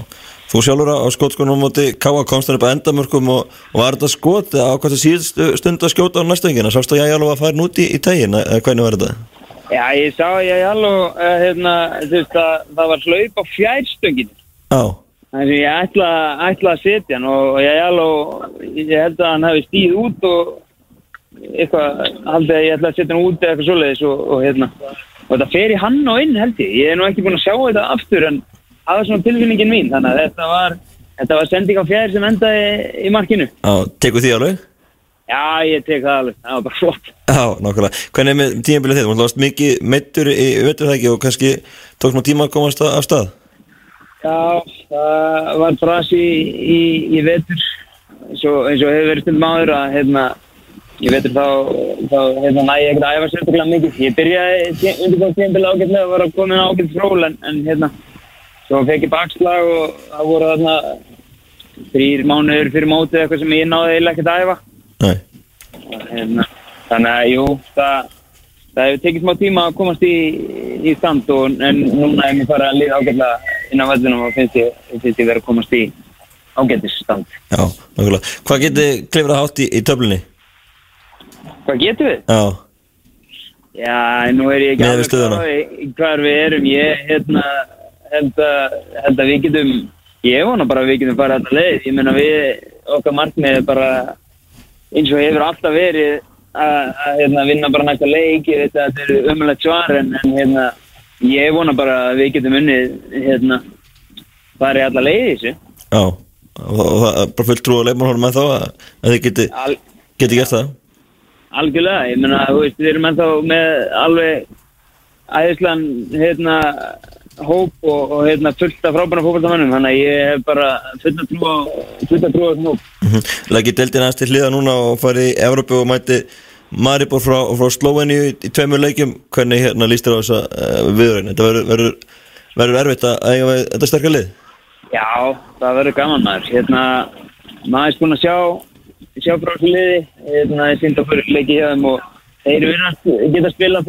Þú sjálfur á skótskonum á móti Káa komst hann upp að endamörkum og, var þetta skot eða ákvæmt að síðust stund að skjóta á næstöngina sástu að ég alveg að fara út í, í tegin eða hvernig var þetta? Já, ég sá ég alveg uh, hérna, þú veist að það var hlaup á fjærstöngin Já, þannig að ég ætla, ætla að setja hann og, og ég alveg ég held að hann hefði stíð út og eitthvað, haldið að ég ætla að setja hann út eða eitthvað svoleiðis og, og hérna. Og þetta fer í hann og inn held ég. Ég er nú ekki búin að sjá þetta aftur en það var svona tilfinningin mín þannig að þetta var þetta var sending á fjær sem endaði í markinu. Já, tekur því alveg? Já, ég tek það alveg, það var bara flott Já, nákvæmlega. Hvernig er með tímabilið þitt? Þú varst mikið meittur í vettur það ekki og kannski tók nú tíma að komast af stað? Já, það var bras í, í, í vetur eins og, hefur verið stundum áður að hérna, ég vetur þá, þá hérna, næ ég ekkert að æfa sérstaklega mikið. Ég byrjaði undirkvæmt tímbil ágætlega að vera komin ágætt fról en, en hérna, svo fekk ég bakslag og það voru þarna þrýr mánuður fyrir mótið eitthvað sem ég náði eiginlega ekkert að æfa hérna, þannig að jú, það það hefur tekið smá tíma að komast í, í stand og en núna er mér fara að liða ágætlega inn á vellunum og finnst ég, finnst ég verið að komast í ágætis stand. já, nákvæmlega Hvað getið klifrað hátt í, í töflunni? Hvað getum við? Já, Já, nú er ég ekki við því hvar við erum. Ég hérna, held, að, held að við getum, ég vona bara að við getum farið þetta leið. Ég meina við, okkar markmið er bara eins og hefur alltaf verið að, hérna, vinna bara næsta leik. Ég veit að þetta eru umlega svar en, en hérna, ég vona bara að við getum unnið hérna, farið alla leið í þessu. já Og, það er bara fullt trú að leifmann honum með þá að, þið geti, Al, geti gert það Algjörlega, ég meina, þú veist, við erum ennþá með alveg æðislan, hérna, hóp og, og hérna, fullt af frábæna fókbaltamönnum, þannig að ég hef bara fullt að trú á, fullt að trú á þessum hóp. Mhm. Lækið deildin aðeins til hliða núna og farið í Evrópu og mæti Maribor frá, frá Sloveni í, tveimur leikjum. Hvernig hérna líst þér á þessa uh, viðröðin þetta verður, verður, verður erfitt að eiga þetta sterkar lið. Já, það verður gaman maður, hérna, maður er búin að sjá, sjá frá þessu liði, hérna, ég synd að fyrir leiki hjá þeim og þeir virðast geta spila eh,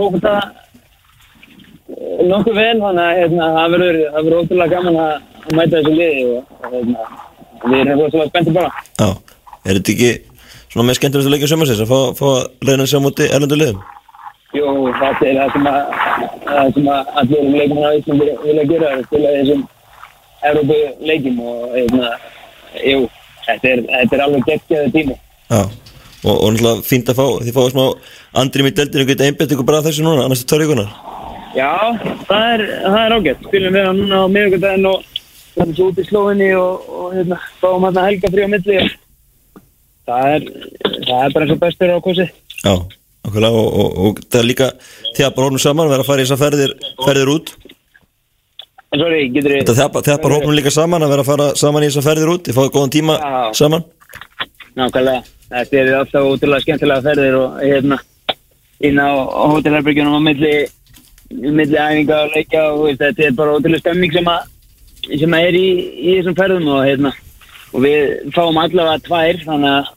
nokkuð vel, þannig að hérna, það verður, það ótrúlega gaman að, að mæta þessu liði og, og hérna, við erum rosalega spenntið bara. Já, er þetta ekki svona með sömursins að fá, fá að reyna að sjá múti erlendu liðum Jú, það er það sem að, það sem að allir leikmenn á Íslandi vilja gera er að spila þessum Európu leikjum og hérna, jú, þetta er, þetta er alveg geggjaði tími. Já, og, og náttúrulega fínt að fá þið fáið smá andrim í deildinu geta einbett ykkur bara að þessu núna, annars er tvær vikunar Já, það er, það er ágætt. Spilum við hann núna á miðugardaginn og verðum svo út í slóinni og, og hérna, fáum hann að helga frí á milli. Það er, það er bara eins og bestur á kosi. Já, okkurlega og, og, og það er líka því að bara hófnum saman vera að fara í þessar ferðir, ferðir út En sorry, getur þið... Þetta þegar bara hófnum líka saman að vera að fara saman í þessar ferðir út, þið fáið góðan tíma Já. saman Nákvæmlega. Þetta er alltaf útrúlega skemmtilega ferðir og hérna inn á hótelherbyggjunum á milli, milli æfinga og leikja og veist, þetta er bara útrúlega stemming sem, að, sem að er í, í þessum ferðum og hérna og við fáum allavega tvær þannig að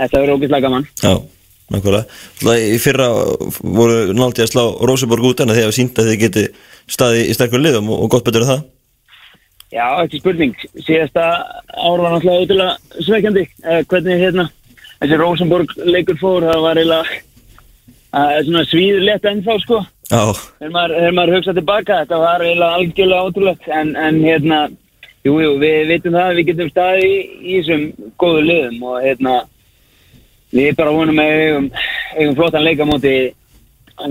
þetta verður ógeðslega gaman. Já, nákvæmlega Það í fyrra voru náttúrulega að slá Róseborg út en hafa sínt að þið geti staði í sterkur liðum og, gott betur það Já, ekki spurning. Síðasta ár var náttúrulega útrúlega sveikjandi. Eh, hvernig hérna þessi Rosenborg leikur fór, það var eiginlega svona svíður létt ennþá sko. Þegar maður, maður hugsa tilbaka, þetta var eiginlega algjörlega ótrúlegt, en, en hérna, jú, jú, við vitum það að við getum staðið í, í þessum góðu liðum og hérna, við bara vonum að við eigum, eigum flottan leik á móti,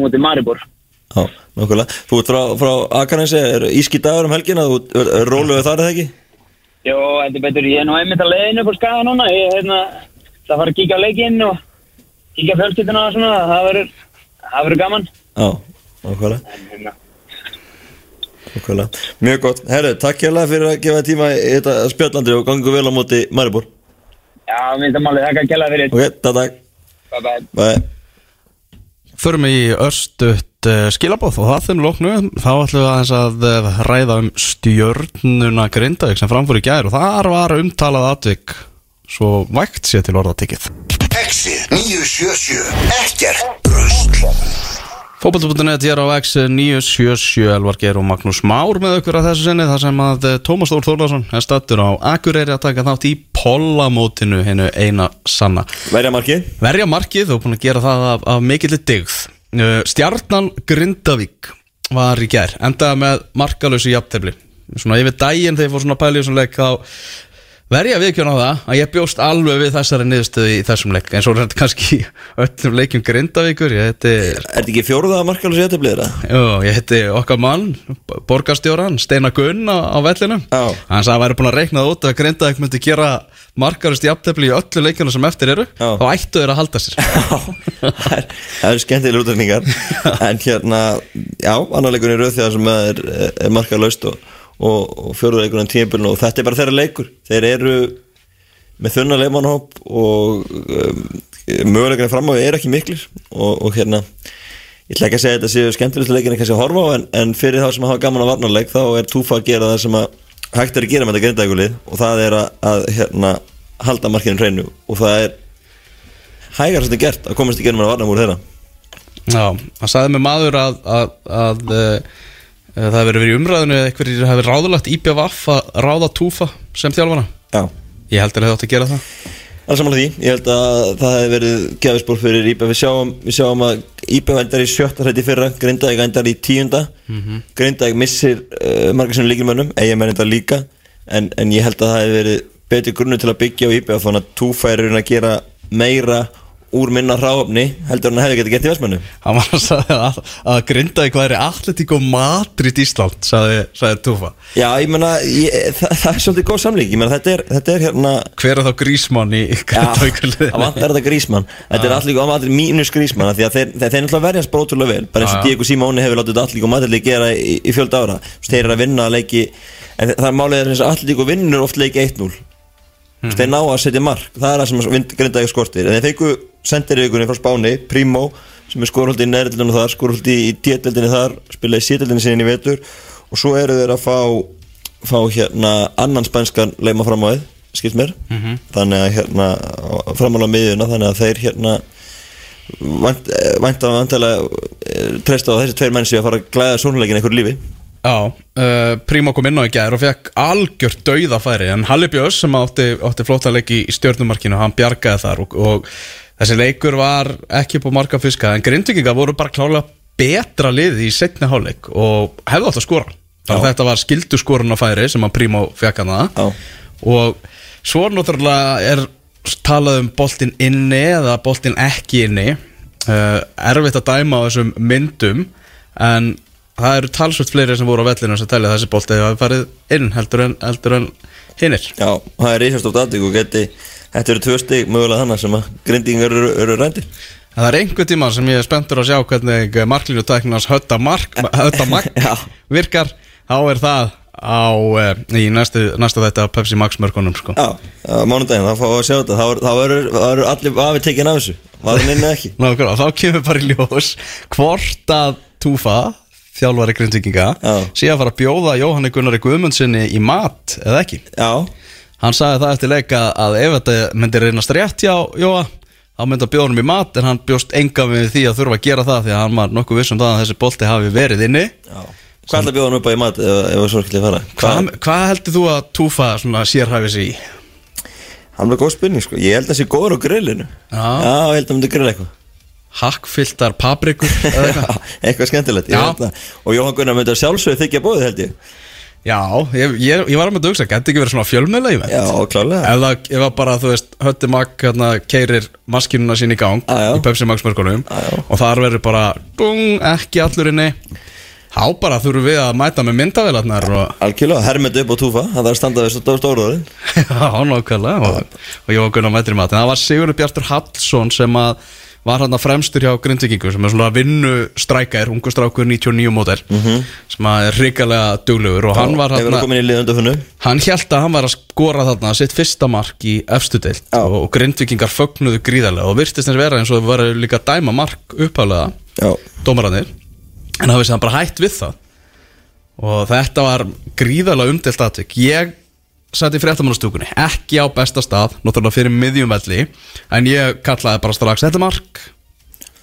móti Maribor. já, nákvæmlega Þú ert frá, frá Akarnesi, er íski dagur um helgina þú er, er róluðu þar eða ekki? Jó, þetta er betur, ég er nú einmitt að leiðinu upp á skaga núna, ég hérna, það fara að kíkja á leikinn og kíkja á fjölskylduna og svona, það verður gaman. Já, nákvæmlega, hérna, nákvæmlega. Mjög gott, herru, takk hérlega fyrir að gefa tíma í þetta spjallandri og gangu vel á móti Maribor. Já, minnst að máli, þakka að kella fyrir. Ok, takk, takk, Bye bye. bye Förum í örstutt uh, skilabóð og það þeim lóknu þá ætlum við aðeins að uh, ræða um stjörnuna Grindavík sem framfór í gær og þar var umtalað atvik. Svo vægt sé til orðatikið Exit 977 Ekkert brusl Fótbolti.net ég er á X 977 Elvar Geir og Magnús Már með okkur að þessu sinni þar sem að eh, Tómas Þór Þórlarsson er stattur á Akureyri að taka þátt í Pollamótinu hennu eina sanna. Verja markið. Verja markið og búin að gera það af, af mikillir digð Uh, Stjarnan Grindavík var í gær endaði með markalösu jafntefli. Svona yfir daginn þegar ég fór svona pæla í þessum leik þá verja viðkjörn á það að ég bjóst alveg við þessari niðurstöðu í þessum leik eins og þetta kannski í öllum leikjum Grindavíkur. Ég heiti, Er þetta ekki fjóruða markalus í þetta bliðra? jú, ég heiti okkar mann borgarstjóran, Steinar Gunn á, á hann sagði að væri búin að reikna það út að Grindavík myndi gera markalöst jafntefli í öllu leikjunum sem eftir eru. Já. þá ættu þeir að halda sér. Það er- það eru skemmtilega útrækningar en hérna, já, þegar sem er, er og, og, fjóruðleikurinn tímpilin og þetta er bara þeirra leikur. Þeir eru með þunna leimannhóp og um, möguleikurinn fram á því eru ekki miklir og, og hérna ég ætla ekki að segja að þetta séu skemmtilegstu leikin kannski að horfa á en, en fyrir þá sem hafa gaman að varnarleik þá er túfa að gera það sem að hægt er að gera með þetta grindækulið og það er að, að hérna, halda markinu hreinu og það er hægar er gert að komast í genum að varna múr þeirra. Já, það sagði með maður að, að, að uh, það hefur verið umræðinu eða eitthvað hefur ráðulagt IBVF að ráða túfa sem þjálfana Já, Ég held að það átt að gera það. Alls samanlega því, ég held að það hefur verið gefisból fyrir IBF, við sjáum, við sjáum að IBF endar í sjötta hrætti fyrra Grindavík endar í tíunda. Mm -hmm. Grindavík missir uh, margar sem líkilmönnum eigamenn endar líka. En, en ég held að það hefur verið betri grunnu til að byggja á IBF þannig að túfa er að gera meira úr minna ráfni heldur en að hefði getið gett í Vestmannu Hann var að sagði að, að grindaði hvað er Atletíko Madrid Ísland sagði, sagði Túfa Já, ég menna, það, það er svolítið góð samlík ég menna, þetta er, þetta er hérna Hver er þá Grísmann í Já, Grindavík það vantar þetta grísmann. Þetta er allir góð allir mínus grísmann Því að þeir, þeir, þeir náttúrulega verjast bara ótrúlega vel. Bara eins og Já, já. Diego Simóni hefur látið allir góð maturlið gera í, í fjölda ára. Þeir eru að vinna að leiki En það er er og leiki 1-0 Þú veist, Þeir ná að setja mark. Það er það sem grindaði skortir. En þeir fengu sendir ykkurinn frá Spáni Primo sem er skorholdi í nærildinu þar skorholdi í djeteldinu þar spilaði sételdinu sinni í vetur. Og svo eru þeir að fá fá hérna annan spænskan leima fram á þið, skilt mér þannig að hérna framála miðjuna þannig að þeir hérna vænt, eh, vænt að vantilega treysta á þessi tveir menn sem að fara að glæða sónuleikin einhverju lífi. Já, uh, Primo kom inn á í gær og fekk algjört dauðafæri en Halli Björns sem átti, átti flóta leik í stjórnumarkinu, hann bjargaði þar og, og þessi leikur var ekki på marka fiska en grindvikinga voru bara klálega betra liði í setni hálfleik og hefði átt að skora. Þannig að þetta var skildu skorun að færi sem að Primo fekk hann það og svo náttúrulega er talað um boltinn inni eða boltinn ekki inni. Uh, erfitt að dæma á þessum myndum en það eru talsvöld fleiri sem voru á vellinu sem telja að þessi bolti hafi farið inn heldur en, heldur en hinnir Já, það er reysastótt aðtík og geti þetta eru tvö stig mögulega þannig sem að grindingar eru, eru rændi Það er einhver tíma sem ég er spenntur að sjá hvernig marklínu tæknars hötta, mark, hötta mark virkar. Þá er það á uh, í næstu, næstu þetta Pepsi Max mörkunum sko. Já, á mánudaginn, þá fáum við að sjá þetta. Þá eru- allir afi tekin af þessu. Inn eða ekki. Nákvæmlega, þá kemur bara í ljós hvort að Túfa, þjálfari grindvikinga Já. að fara að bjóða Jóhanni Gunnari Guðmundssoni í mat eða ekki Já, Hann sagði það eftir leika að ef þetta myndi reynast rétt hjá Jóa þá myndi að bjóða honum í mat en hann bjóst enga við því að þurfa að gera það því að hann var nokkuð viss um það að þessi bolti hafi verið inni já Hvað ætla að bjóða hann upp á í mat ef, það svo ekki fara? Hvað, hvað heldur þú að Túfa svona sérhæfi sig í? Hann var góð spurning sko, ég held að það sé góður á grillinu Já. Já, ég held að myndi grilla eitthvað Hakkfylltar paprikur eða eitthvað? Eitthvað skemmtilegt. Að- Og Jóhann Gunnar myndi að sjálfsögðu þykja bóðið held ég. Já, ég, ég, ég var að með að hugsa, geti ekki verið svona fjölmjöla í Já, klálega Ef það bara, þú veist, hötti makk hérna, keirir maskinuna sín í gang já. í Pepsi Max já. og þar verður bara, dung, ekki allur inni. Þá bara þurfum við að mæta með myndavélarnar og Algjörlega, hermend upp á túfa Það er að standa við stór stóruðurinn já, nákvæmlega. Og, og ég var gunn á mættir í mat en það var Sigurður Bjartur Hallsson sem að var hann að fremstur hjá Grindvikingu sem er svona vinnu strækær, ungu strákur 99 mótel sem að er hrikalega duglegur. Og hann var hann hann held að hann var að skora þarna sitt fyrsta mark í efstu deilt Já. og, og grindvikingar fögnuðu gríðarlega og virtist eins vera eins og það var líka að dæma mark upphálega Já, dómarannir en það vissi hann bara hætt við það. Og þetta var gríðarlega umdelt aðtök ég í fréttamannastúkunni. Ekki á besta stað, náttúrulega fyrir miðjumvelli en ég kallaði bara strax þetta er mark.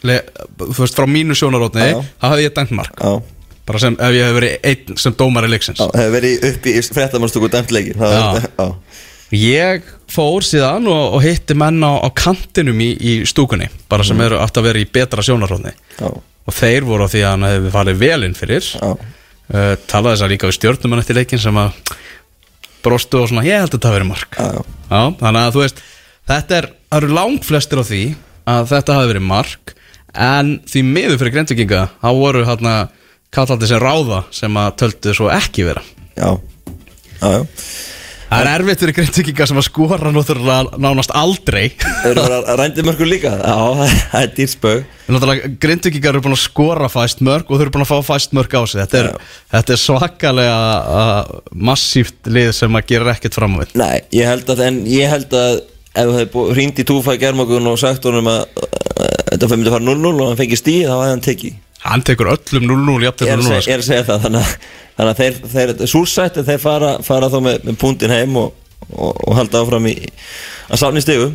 Le, þú veist frá mínu sjónarótni þá hefði ég dæmt mark. Já. Bara sem ef ég hef verið einn sem dómari leiksins. Já, hefur verið upp í fréttamannstúku dæmt leikin Það. Ég fór síðan og, og hitti menn á, á kantinum í, í stúkunni bara sem eru aftur að vera í betra sjónarhóðni Já, og þeir voru á því að hann hefði farið vel inn fyrir uh, talaði þess að líka við stjórnumann eftir leikin sem að brostu og svona, ég held að hafi verið mark já, já. Þannig að þú veist þetta er, það eru langflestir á því að þetta hafi verið mark en því miður fyrir greintökinga þá voru hérna kallandi sem ráða sem að töldu svo ekki vera já, já, já. Það er erfitt fyrir greintökinga sem að skora náttúrulega nánast aldrei. Eru það að rændi mörgur líka? Já, það er dýrspög Náttúrulega grindvíkingar eru búin að skora fæst mörg og þau eru búin að fá fæst mörg á sig. Þetta er, þetta er svakalega uh, massíft lið sem að gera ekkert fram á við. Nei, ég held að, en ég held að ef þú hefði hringt í túfa í germokun og sagt honum að uh, þetta myndi fara 0-0 og hann fengi stíð þá hefði hann tekið Hann tekur öllum 0-0 Ég jafnir er að núna segja, sko. ég er að segja það Þannig að, þannig að þeir, þeir súrsætti þeir fara, fara þá með, með púntin heim og, og, og halda áfram í að sáni stigu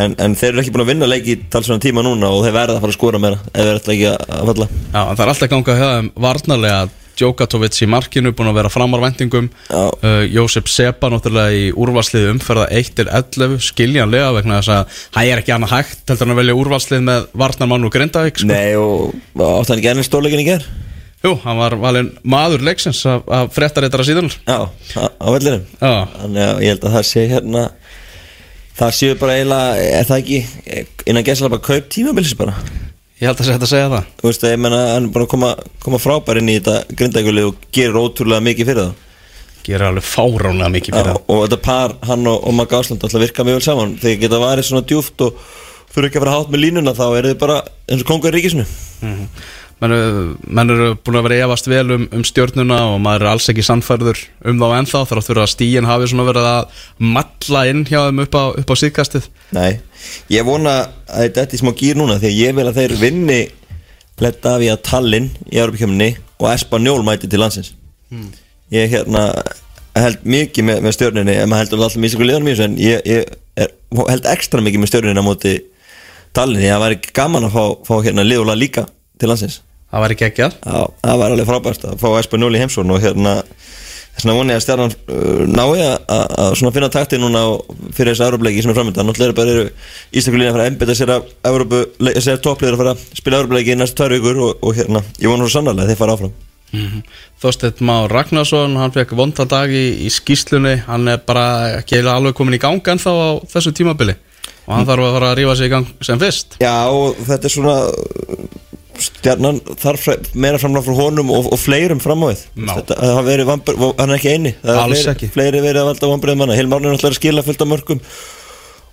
en, en þeir eru ekki búin að vinna leiki talsvöna tíma núna og þeir verða að fara að skora meira ef þeir ætla ekki að, að falla Já, það er alltaf gangað hjá þeim varnarlega Djokovic í markinu, búin að vera framar væntingum. Já. uh, Jósef Sepa náttúrulega í úrvalslið umferða 1-11 skiljanlega vegna þess að það er ekki annað hægt heldur hann að velja úrvalslið með varnarmann og Grindavík sko. Nei og átt hann ekki ennir stórleikin í ger Jú, hann var valinn maður leiksins af, af fréttaréttara síðan Já, á, vellinum. Þannig að ég held að það sé hérna Það séu bara eiginlega, er það ekki innan gæslega bara kaup tímabilis bara ég held að sé hægt að segja það. Þú veist, ég menna hann er búin að koma, koma frábær inn í þetta grindækuli og gerir ótrúlega mikið fyrir það. Gerir alveg fáránlega mikið fyrir og, og þetta par, hann og, og Magga Ásland alltaf virka mjög vel saman. Þegar geta varið svona djúft og fyrir ekki að fara hátt með línuna þá eru þið bara eins og kongur í ríkisnu það menn, menn eru búin að vera efast vel um, um stjórnuna og maður er alls ekki sannfærður um þá ennþá þar áttur að stíin hafi svona verið að matla inn hjá þeim upp á, upp á síðkastið. Nei, ég vona að þetta er smá gýr núna því að ég vil að þeir vinni letta af í að Tallinn í Europakjöfninni og Espanjól mæti til landsins. Ég hérna held mikið með, með stjórninni en maður heldur alltaf mjög í þessu en ég, ég er, held ekstra mikið með stjórninni á móti Tallinn að það væri gaman að fá, fá hérna liðulega líka til landsins Það væri geggjað. Já, það var alveg frábært að fá Espanjól í heimsón og hérna þessna voni að stjarnan uh, nái að, að, að svona finna takti núna fyrir þessu Európleiki sem er framöndan. Náttúrulega bara eru Ístakulín að fara að embita sér að sér toppliður að fara að spila Európleiki í næstu tvær vikur og, og hérna ég vona svo sannarlega að þeir fara áfram. Þorsteinn Már Ragnarsson, hann fekk vondadag í, í skýslunni, hann er bara ekki alveg komin í gang ennþá á þessu tímabili og hann þarf að fara að rífa sig í gang sem fyrst. Já og þetta er svona stjarnan þarf meira framlega frá honum og, og fleirum fram á við. Já. þetta það verið vambur, hann er ekki eini. Það er fleiri, fleiri verið að valda vambriðum manna Hilmar er náttúrulega að skila fullt af mörgum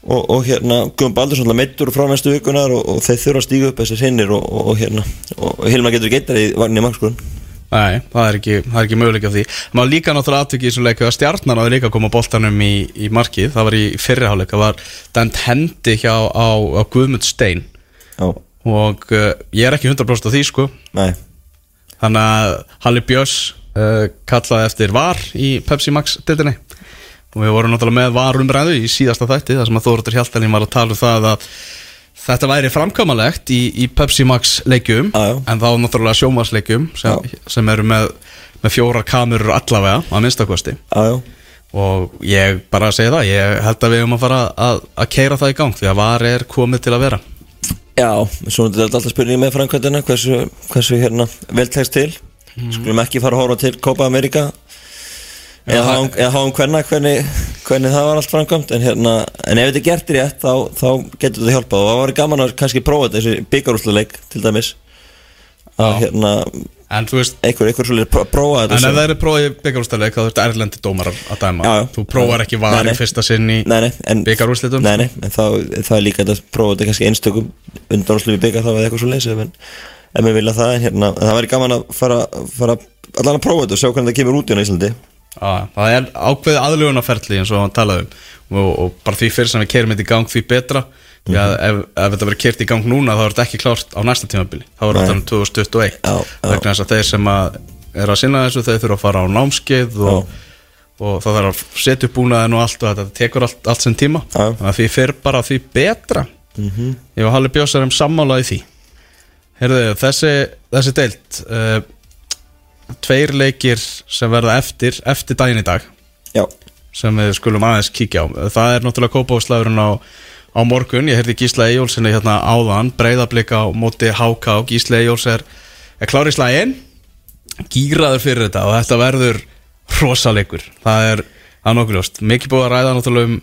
og, og hérna Guðum Baldur svona meittur frá næstu vikunar og, og þeir þurfa að stíga upp þessir hinnir og, og, og hérna og Hilmar getur ekki eittar í vagninni markskurinn Nei, það er ekki, það er ekki möguleik af því. Maður líka náttúrulega aðtökið í þessum leiku að stjarnan áður líka að koma boltanum í, í markið. Það var í fyrriháleik, það var dæmt hendi hjá á, á Guðmund Stein. Já, og uh, ég er ekki 100% á því sko. Nei. Þannig að Halli Björns uh, kallaði eftir VAR í Pepsi Max dildinni og við vorum náttúrulega með VAR umræðu í síðasta þætti þar sem að Þóruður Hjaltalín var að tala um það að þetta væri framkvæmalegt í, í Pepsi Max leikjum já. en þá náttúrulega sjómasleikjum sem, sem eru með, með fjóra kamerur allavega að minnstakosti já og ég bara segi það, ég held að við höfum að fara að, að keira það í gang því að VAR er komið til að vera Já, svona þetta er alltaf spurning með framkvæmdina hversu, hversu hérna vel tekst til. Skulum ekki fara að horfa til Copa America. Eða hafa- um hvernig, hvernig hvernig það var allt framkvæmt en, hérna, en ef þetta er gert rétt þá, þá getur þetta hjálpað. Og það var gaman að kannski prófa þetta þessi byggarúsluleik til dæmis. Að hérna en þú veist, einhver, einhver svolítið pró- prófa þetta en ef það eru prófið byggarústæðleik þá þurftu erlendi dómarar að dæma. Já, já. þú prófar ekki VAR Nei, nei. í fyrsta sinn í nei, en, en þá, þá er líka að prófa þetta kannski einstökum undanúrslu í byggar þá eða eitthvað svo leysið en ef við vilja það, en hérna, en það væri gaman að fara, fara allan að prófa þetta og sjá hvernig það kemur út í í Íslandi. Já, það er ákveðið aðlugunarferli eins og hann talaði um. Og, og bara því fyrir sem við kerum þetta í gang því betra að ef, ef þetta verður kert í gang núna þá er þetta ekki klárt á næsta tímabili. Þá er þetta um 2021 Já, já. vegna þess að þeir sem að er að sinna þessu þeir þurfa að fara á námskeið og, og það þarf að setja upp búnaðin og allt og þetta tekur allt, allt sinn tíma. Já. Þannig að því fyrir bara því betra. -hmm. ég og Halli Bjós erum sammála í því. Heyrðu, þessi, þessi deilt uh, tveir leikir sem verða eftir eftir daginn í dag Já, sem við skulum aðeins kíkja á. Það er náttúrulega kópáðslagurinn á, á morgun. Ég heyrði Gísla Eyjólfsinni hérna áðan breyðablika á móti og Gísla Eyjóls er, er klár í slægin gýraður fyrir þetta og þetta verður rosalegur. Það er að nokkuð ljóst. Mikið búið að ræða náttúrulega um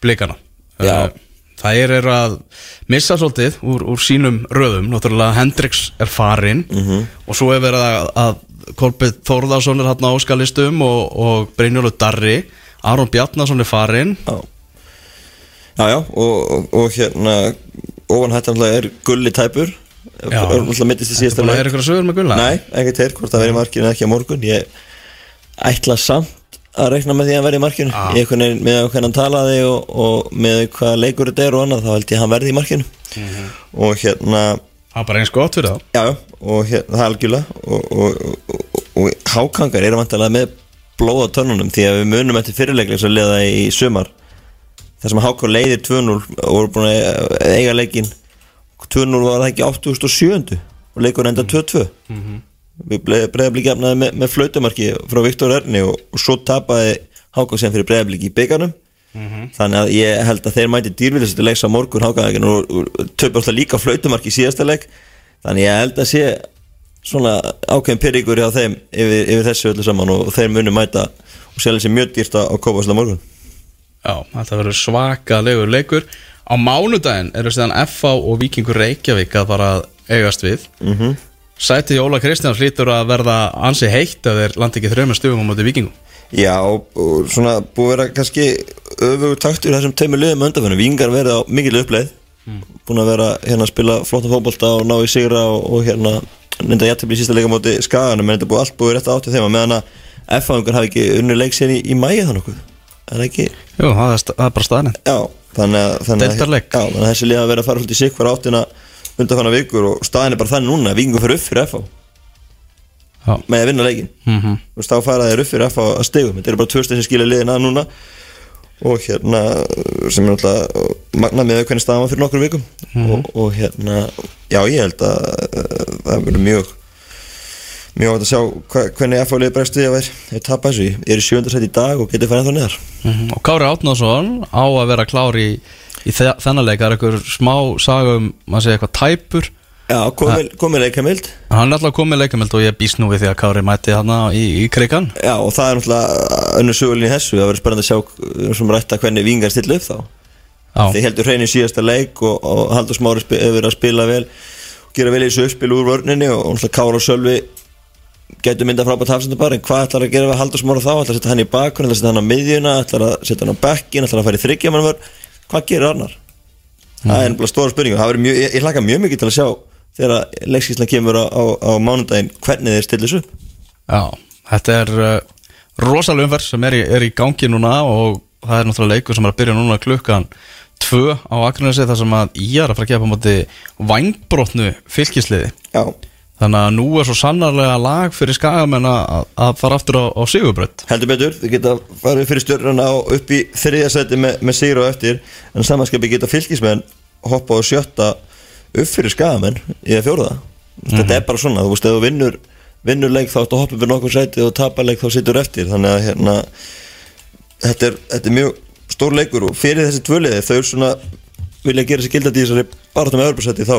blikana. Já. Eh, Þær eru að missa svolítið úr, úr sínum röðum. Náttúrulega Hendrix er farinn Mhm. og svo er verið að, að Kolbið Þórðarsson er hann á óskalistum og, og Brynjólu Darri Aron Bjarnason er farinn. Já Já, já, og, og, hérna ofan hættan er gulli tæpur. Alltaf mittist í síðasta Það leik. er eitthvað sögur með gulla? Nei, ekki til, hvort það verið markinu ekki á morgun. Ég ætla samt að reikna með því að í markinu. Ah. Ég veginn með hvernig hann talaði og, og með hvað leikur þetta er og annað þá held ég að hann verði í markinu. Mhm. og hérna Það er bara eins gott fyrir það Já, og hérna, það er algjörlega. Og, og, og, og, og hákangar eru vantilega með blóð á tönnunum því að við munum eftir fyrirleiklega sem liða í sumar þar sem hákar leiðir 2-0 og voru búin að eiga leikin 2-0 var það ekki 87 og leikur enda 2-2 við breiðablík jafnaði með, með flautumarki frá Viktor Erni og, og svo tapaði hákar sem fyrir breiðablík í byggarnum þannig að ég held að þeir mæti dýrvillisstu leiks á morgun hákaðegin og, og töpu alltaf líka flautumark í síðasta leik. Þannig ég held að sé svona ákveðin pyrringur hjá þeim yfir, yfir þessu öllu saman og þeir munu mæta og selja sér mjög dýrt á kópasla morgun Já, þetta verður svakalegur leikur. Á mánudaginn eru síðan FH og Víkingur Reykjavík að bara eigast við. Mm -hmm. Sæti Jóla Kristjáns hlýtur að verða ansi heitt að þeir landi ekki þrjumar stugum á móti Víkingum. Já, og, svona búið að vera kannski öfugur taktur þessum teimur liðum undanfæðinu Vingar verið á mikil uppleið. Búin að vera hérna að spila flotta fótbolta og ná í sigra og, og hérna nefnda jættibli í sísta leika móti skaganum. En þetta búið allt búið rétt átt í þeim að meðan að F-fangur hafi ekki unni leik sér í, í mæja þannig okkur er ekki? Jú, það er, það er bara staðan Já, þannig að, þannig að, já, þannig að þessi lið að vera að fara svolítið sikk hver áttina undanfanna vikur og staðin er bara þannig núna að vikingur fyrir upp fyrir FH með að vinna leikin mm -hmm. Veist, þá fara þeir upp fyrir FH að stegum þetta eru bara tvö stið sem skilja liðin að núna. Og hérna sem er náttúrulega magna með hvernig staðan fyrir nokkur vikum. Og, og hérna, já ég held að uh, það verður mjög mjög átt að sjá hvernig FH liði bregst við að vera, þeir tapa þessu. Ég er í dag og getur farið ennþá neðar. Og Kári Átnason á að vera klár í, í þe- þennan leik. Það er einhver smá saga um, maður segja eitthvað tæpur. Já, komið komi leikamild. Hann er alltaf komið leikameld og ég býst nú við því að Kári mæti hann í, í krigan Já, og það er náttúrulega önnur sögulinn í þessu, það verður spennandi að sjá sem rætta hvernig vingar stilla upp þá. Já, Þeir heldur hrein í síðasta leik og, og Haldur Smári hefur verið að spila vel og gera vel í þessu uppspil úr vörninni og, náttúrulega Kára og Sölvi getur myndað frábært hafsendabari en hvað ætlar að gera við Haldur Smári þá? ætlar að setja hann í bakgrunn, ætlar að setja hann á miðjuna ætlar að setja hann á bekkin, ætlar að fara í þryggjamannvör hvað gerir Arnar? Það er nefnilega stóra spurning og það verður mjög, ég, ég hlaka mjög mikið til að sjá þegar leikskíslan kemur á, á, á mánudaginn hvernig þeir stillis upp. Já þetta er uh, rosalega umferð sem er í, er í gangi núna og það er náttúrulega leikur sem er að byrja núna klukkan tvö á Akranesi þar sem að ég er að fara að gefa á móti vangbrotnu fylkisliði. Já, Þannig að nú er svo sannarlega lag fyrir skagamenn að, að fara aftur á, á Sigurbrödd Heldur betur, þið geta farið fyrir stjörnuna og upp í þriðja seti með, með sigur og eftir. En samanskapi geta fylgismenn hoppa á sjötta upp fyrir skagamenn í það fjóraða þetta er bara svona, þú veist, ef þú vinnur vinnur leik þá ertu að hoppa fyrir nokkur seti og tapar leik þá situr eftir, þannig að hérna þetta er, þetta er mjög stór leikur og fyrir þessi tvöliði þau eru svona vilja gera sér gildandi í þessari baráttum með öðrubarsæti þá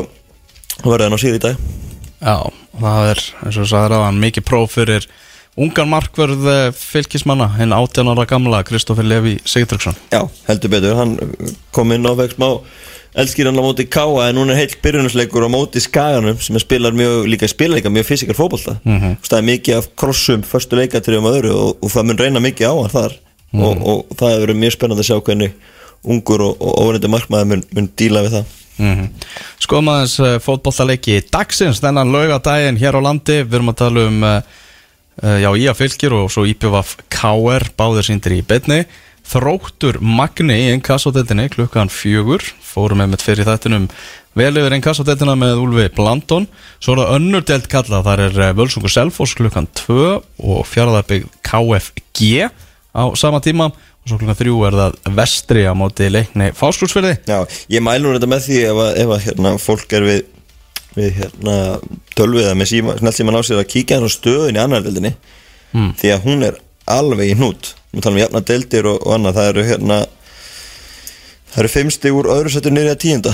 verða það ná sigur í dag Já, það er, eins og sagði ráðan, mikið próf fyrir ungan markverð eh, fylkismanna, hinn 18 ára gamla Kristoffer Levi Sigtryggsson. Já, heldur betur, hann kom inn á veg smá eldskýran á móti Káa en núna er heilt byrjunasleikur á móti Skaganum sem spilar mjög, líka spilar líka mjög fysikal fótbolta. Mm -hmm. það er mikið af krossum, förstu leikatriðum og öðru og, og það mun reyna mikið á hann þar. Og, og það hefur verið mjög spennandi að sjá hvernig ungur og, og órendi markmaður mun, mun díla við það. Mm Skoðum aðeins uh, fótbollaleiki dagsins, þennan laugadaginn hér á landi. Við erum að tala um uh, já, Ía fylgir og svo IPVF KR báðir síndir í betni Þróttur Magni í innkassodeldinni klukkan fjögur. Fórum með með fyrir þættinum vel yfir innkassodeldina með Úlfi Blandon. Svo er það önnur delt kalla þar er Völsungur Selfoss klukkan 2 og fjárðarbygg KFG á sama tíma og svo klukkan 3 er það vestri á móti leikni fáskursfyrði Já, ég mælu nú þetta með því ef að, ef að hérna, fólk er við, við hérna, tölviða með síma, snelt síma ná sér að kíkja á stöðin í annar deildinni. Mm. því að hún er alveg í hnút. Við talum um jafna deildir og, og annað. Það eru hérna það eru fimm stig úr öðru settur niður að tíunda.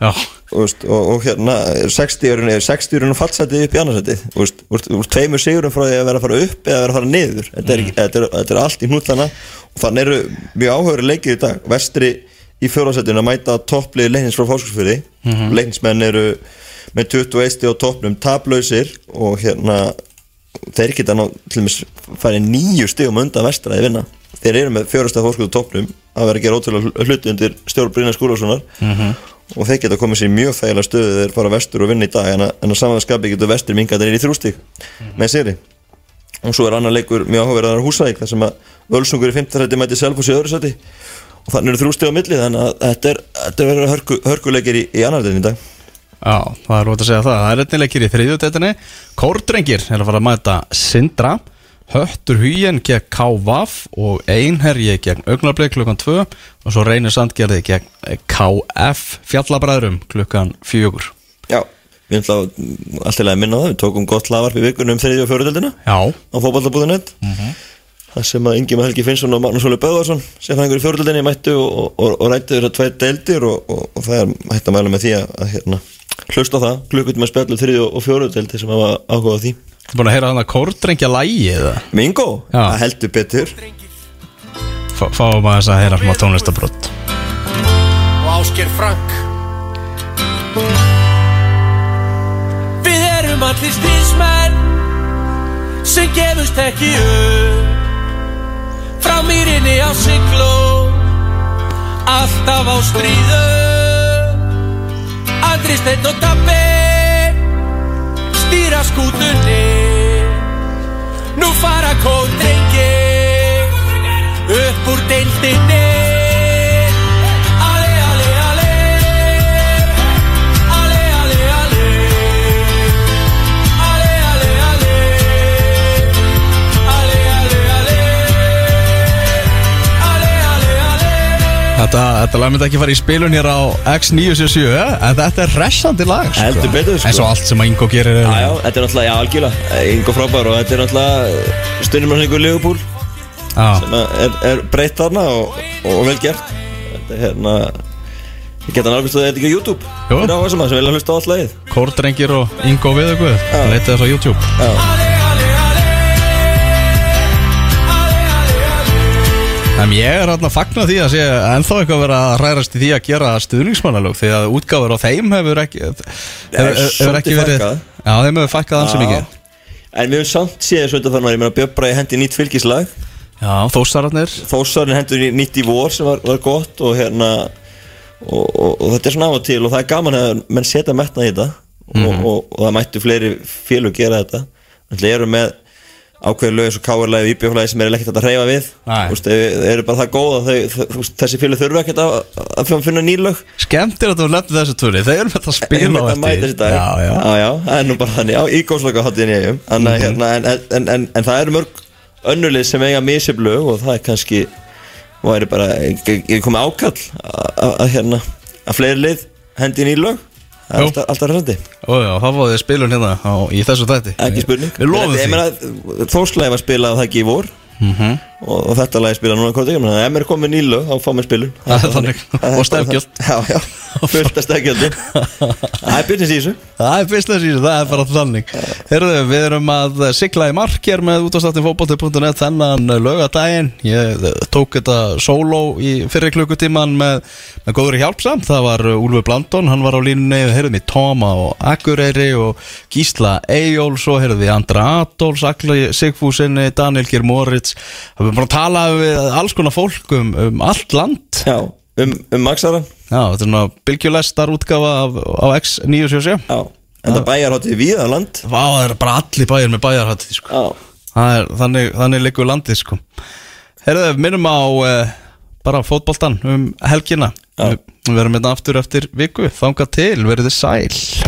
Já, veist, og, og hérna er 60 eru niður 60 eru fallsætið upp í annarsætið og tveimur sigurum frá því að vera að fara upp eða að vera að fara niður. Þetta er, ekki, þetta er, þetta er allt í hnútlana og þannig eru mjög áhöru leikir í dag. Vestri í fjóðarsætinu að mæta topplið leiknins frá fórskursfyrði mm -hmm. leiknismenn eru með 21 stig á toppnum taplausir og hérna þeir geta ná til og með farið nýju stigum undan vestra í vinna. Þeir eru með fjórastað fórskuðu toppnum að vera að gera ótrúlega hluti undir stjórn Brynjar Skúlasonar. Og þeir geta komið sér mjög þægilega stöðu þeir fara vestur og vinna í dag en að, að samanskapi getur vestur minga þeir í þrjústík með séri og svo er annar leikur mjög áhugaverðar húsæk þar sem að Völsungur í 15. sæti mæti Selfoss í öðru sæti. Og þannig eru þrjústík á milli þannig að þetta er, þetta er verið hörku, hörkuleikir í, í annar deilin í dag. Já, það er rót að segja það. Það er Höttur Huyen gegn KVAF og Einherji gegn Augnablik klukkan 2 og svo Reynir Sandgerði gegn KF Fjallabræðurum klukkan 4 Já, við ætlum alltaf að minna það Við tókum gott lavarp í vikunum um þriðju og fjóruðöldina Já, á fótballtabúðunett Það sem að Ingi Helgi Finnsson og Magnús Óli Böðvarsson sem fængur í fjóruðöldinni mættu og, og, og rættu þeirra tveit deildir og, og, það er hægt að mæla með því að, að hérna, hlusta það. Klukkutum að spjallu þriðju og fjóruðöldi sem hafa áhuga á því þú búin að heyra þannig að Kórdrengja lægi eða? Mingo, Já. það heldur betur. Fá, Fáum að þess að heyra smá tónlistabrott og Ásker Frank. Við erum allir stríðsmenn sem gefust ekki upp. Frá mýrinni á sigló alltaf á stríðu. Andri Steinn og Dabbi stýra skútunni. Nú fara kóldrengi upp úr deildinni Þetta, þetta lag myndi ekki fara í spilun hér á X977 eh? en þetta er hressandi lag sko. Heldur betur, sko. eins og allt sem að Ingo gerir er Já, já, þetta er náttúrulega, já, algjörlega Ingo frábær og þetta er náttúrulega stundum að ykkur Liverpool Já. sem að er, er breytt þarna og, og vel gert Þetta er hérna Ég geta nálgast að þetta ekki á YouTube Jú. Þetta er á þessum að sem vilja hlusta á allt lagið Kórdrengir og Ingo Viðugvöð leitið þess á YouTube Já, En ég er hérna að fagna því að sé ennþá eitthvað verið að hrærast í því að gera stuðningsmannalög því að útgáfur á þeim hefur ekki hefur, hefur, ekki svolítið verið fækkað. Já, þeim hefur fækkað ansi Já. mikið En við höfum samt séð þetta þannig að ég meina Björn Bræði hendi nýtt fylgislag Já, þóstararnir Þósarinn hendur nýtt í vor sem var, var gott og hérna og, og, og þetta er svona af og til og það er gaman að menn setja metna í þetta Mhm. og, og, og það mættu fleiri félug gera þetta Þannig eru með ákveður lög eins og káarlæði og íbjöflæði sem er ekkert að hreyfa við. Þau eru bara það góð að þau, þau, þessi félug þurfa ekkert að, að finna nýlög Skemmtir að þú lefði þessu tvöri Þeir eru með það að spila á dag. Já, já. Já, það er nú bara þannig. Í góðslöka hátíðin ég um en, hérna, en, en, en, en það eru mörg önnulið sem eiga misjöf lög og það er kannski væri bara, ég ég komið ákall að- að að, hérna, að fleiri lið hendi inn alltaf, já, það fóðið spilun hérna á, í þessu þætti. Ekki spurning. Þórslæði var spilað það ekki í vor? Mhm. og, og þetta lagi spilað núna hvort ekki, menn ef mér er komið ný lög þá fá mér spilun. Og já, fullt af stefgjöldum Það er byrjins í þessu. Það er business í þessu, það er bara þannig. Herðu, við erum að sigla í mark hér með útastáttin fótbolti.net þennan lögadaginn Ég tók þetta solo í fyrri klukkutíman með, með góður hjálpsam Það var Úlfur Blandón, hann var á línunni. Við heyrðum í Tóma og Akureyri og Gísla Eyjól Svo heyrðum við Andra Adolfs, Akli Sigfúsinni, Daniel Geir Við bara að tala við alls konar fólk um, um allt land. Já, um, um Maxaran Já, þetta er svona bylgjulestar útgafa af, á X977 Já, en það bæjar hátíð viða land. Vá, það er bara allir bæjar með bæjarhætti sko. Þannig, þannig liggur landið sko. Herðu, minnum á uh, bara fótboltan um helgina. Já. Við við verum hérna aftur eftir viku. Þanga til, verið þið sæl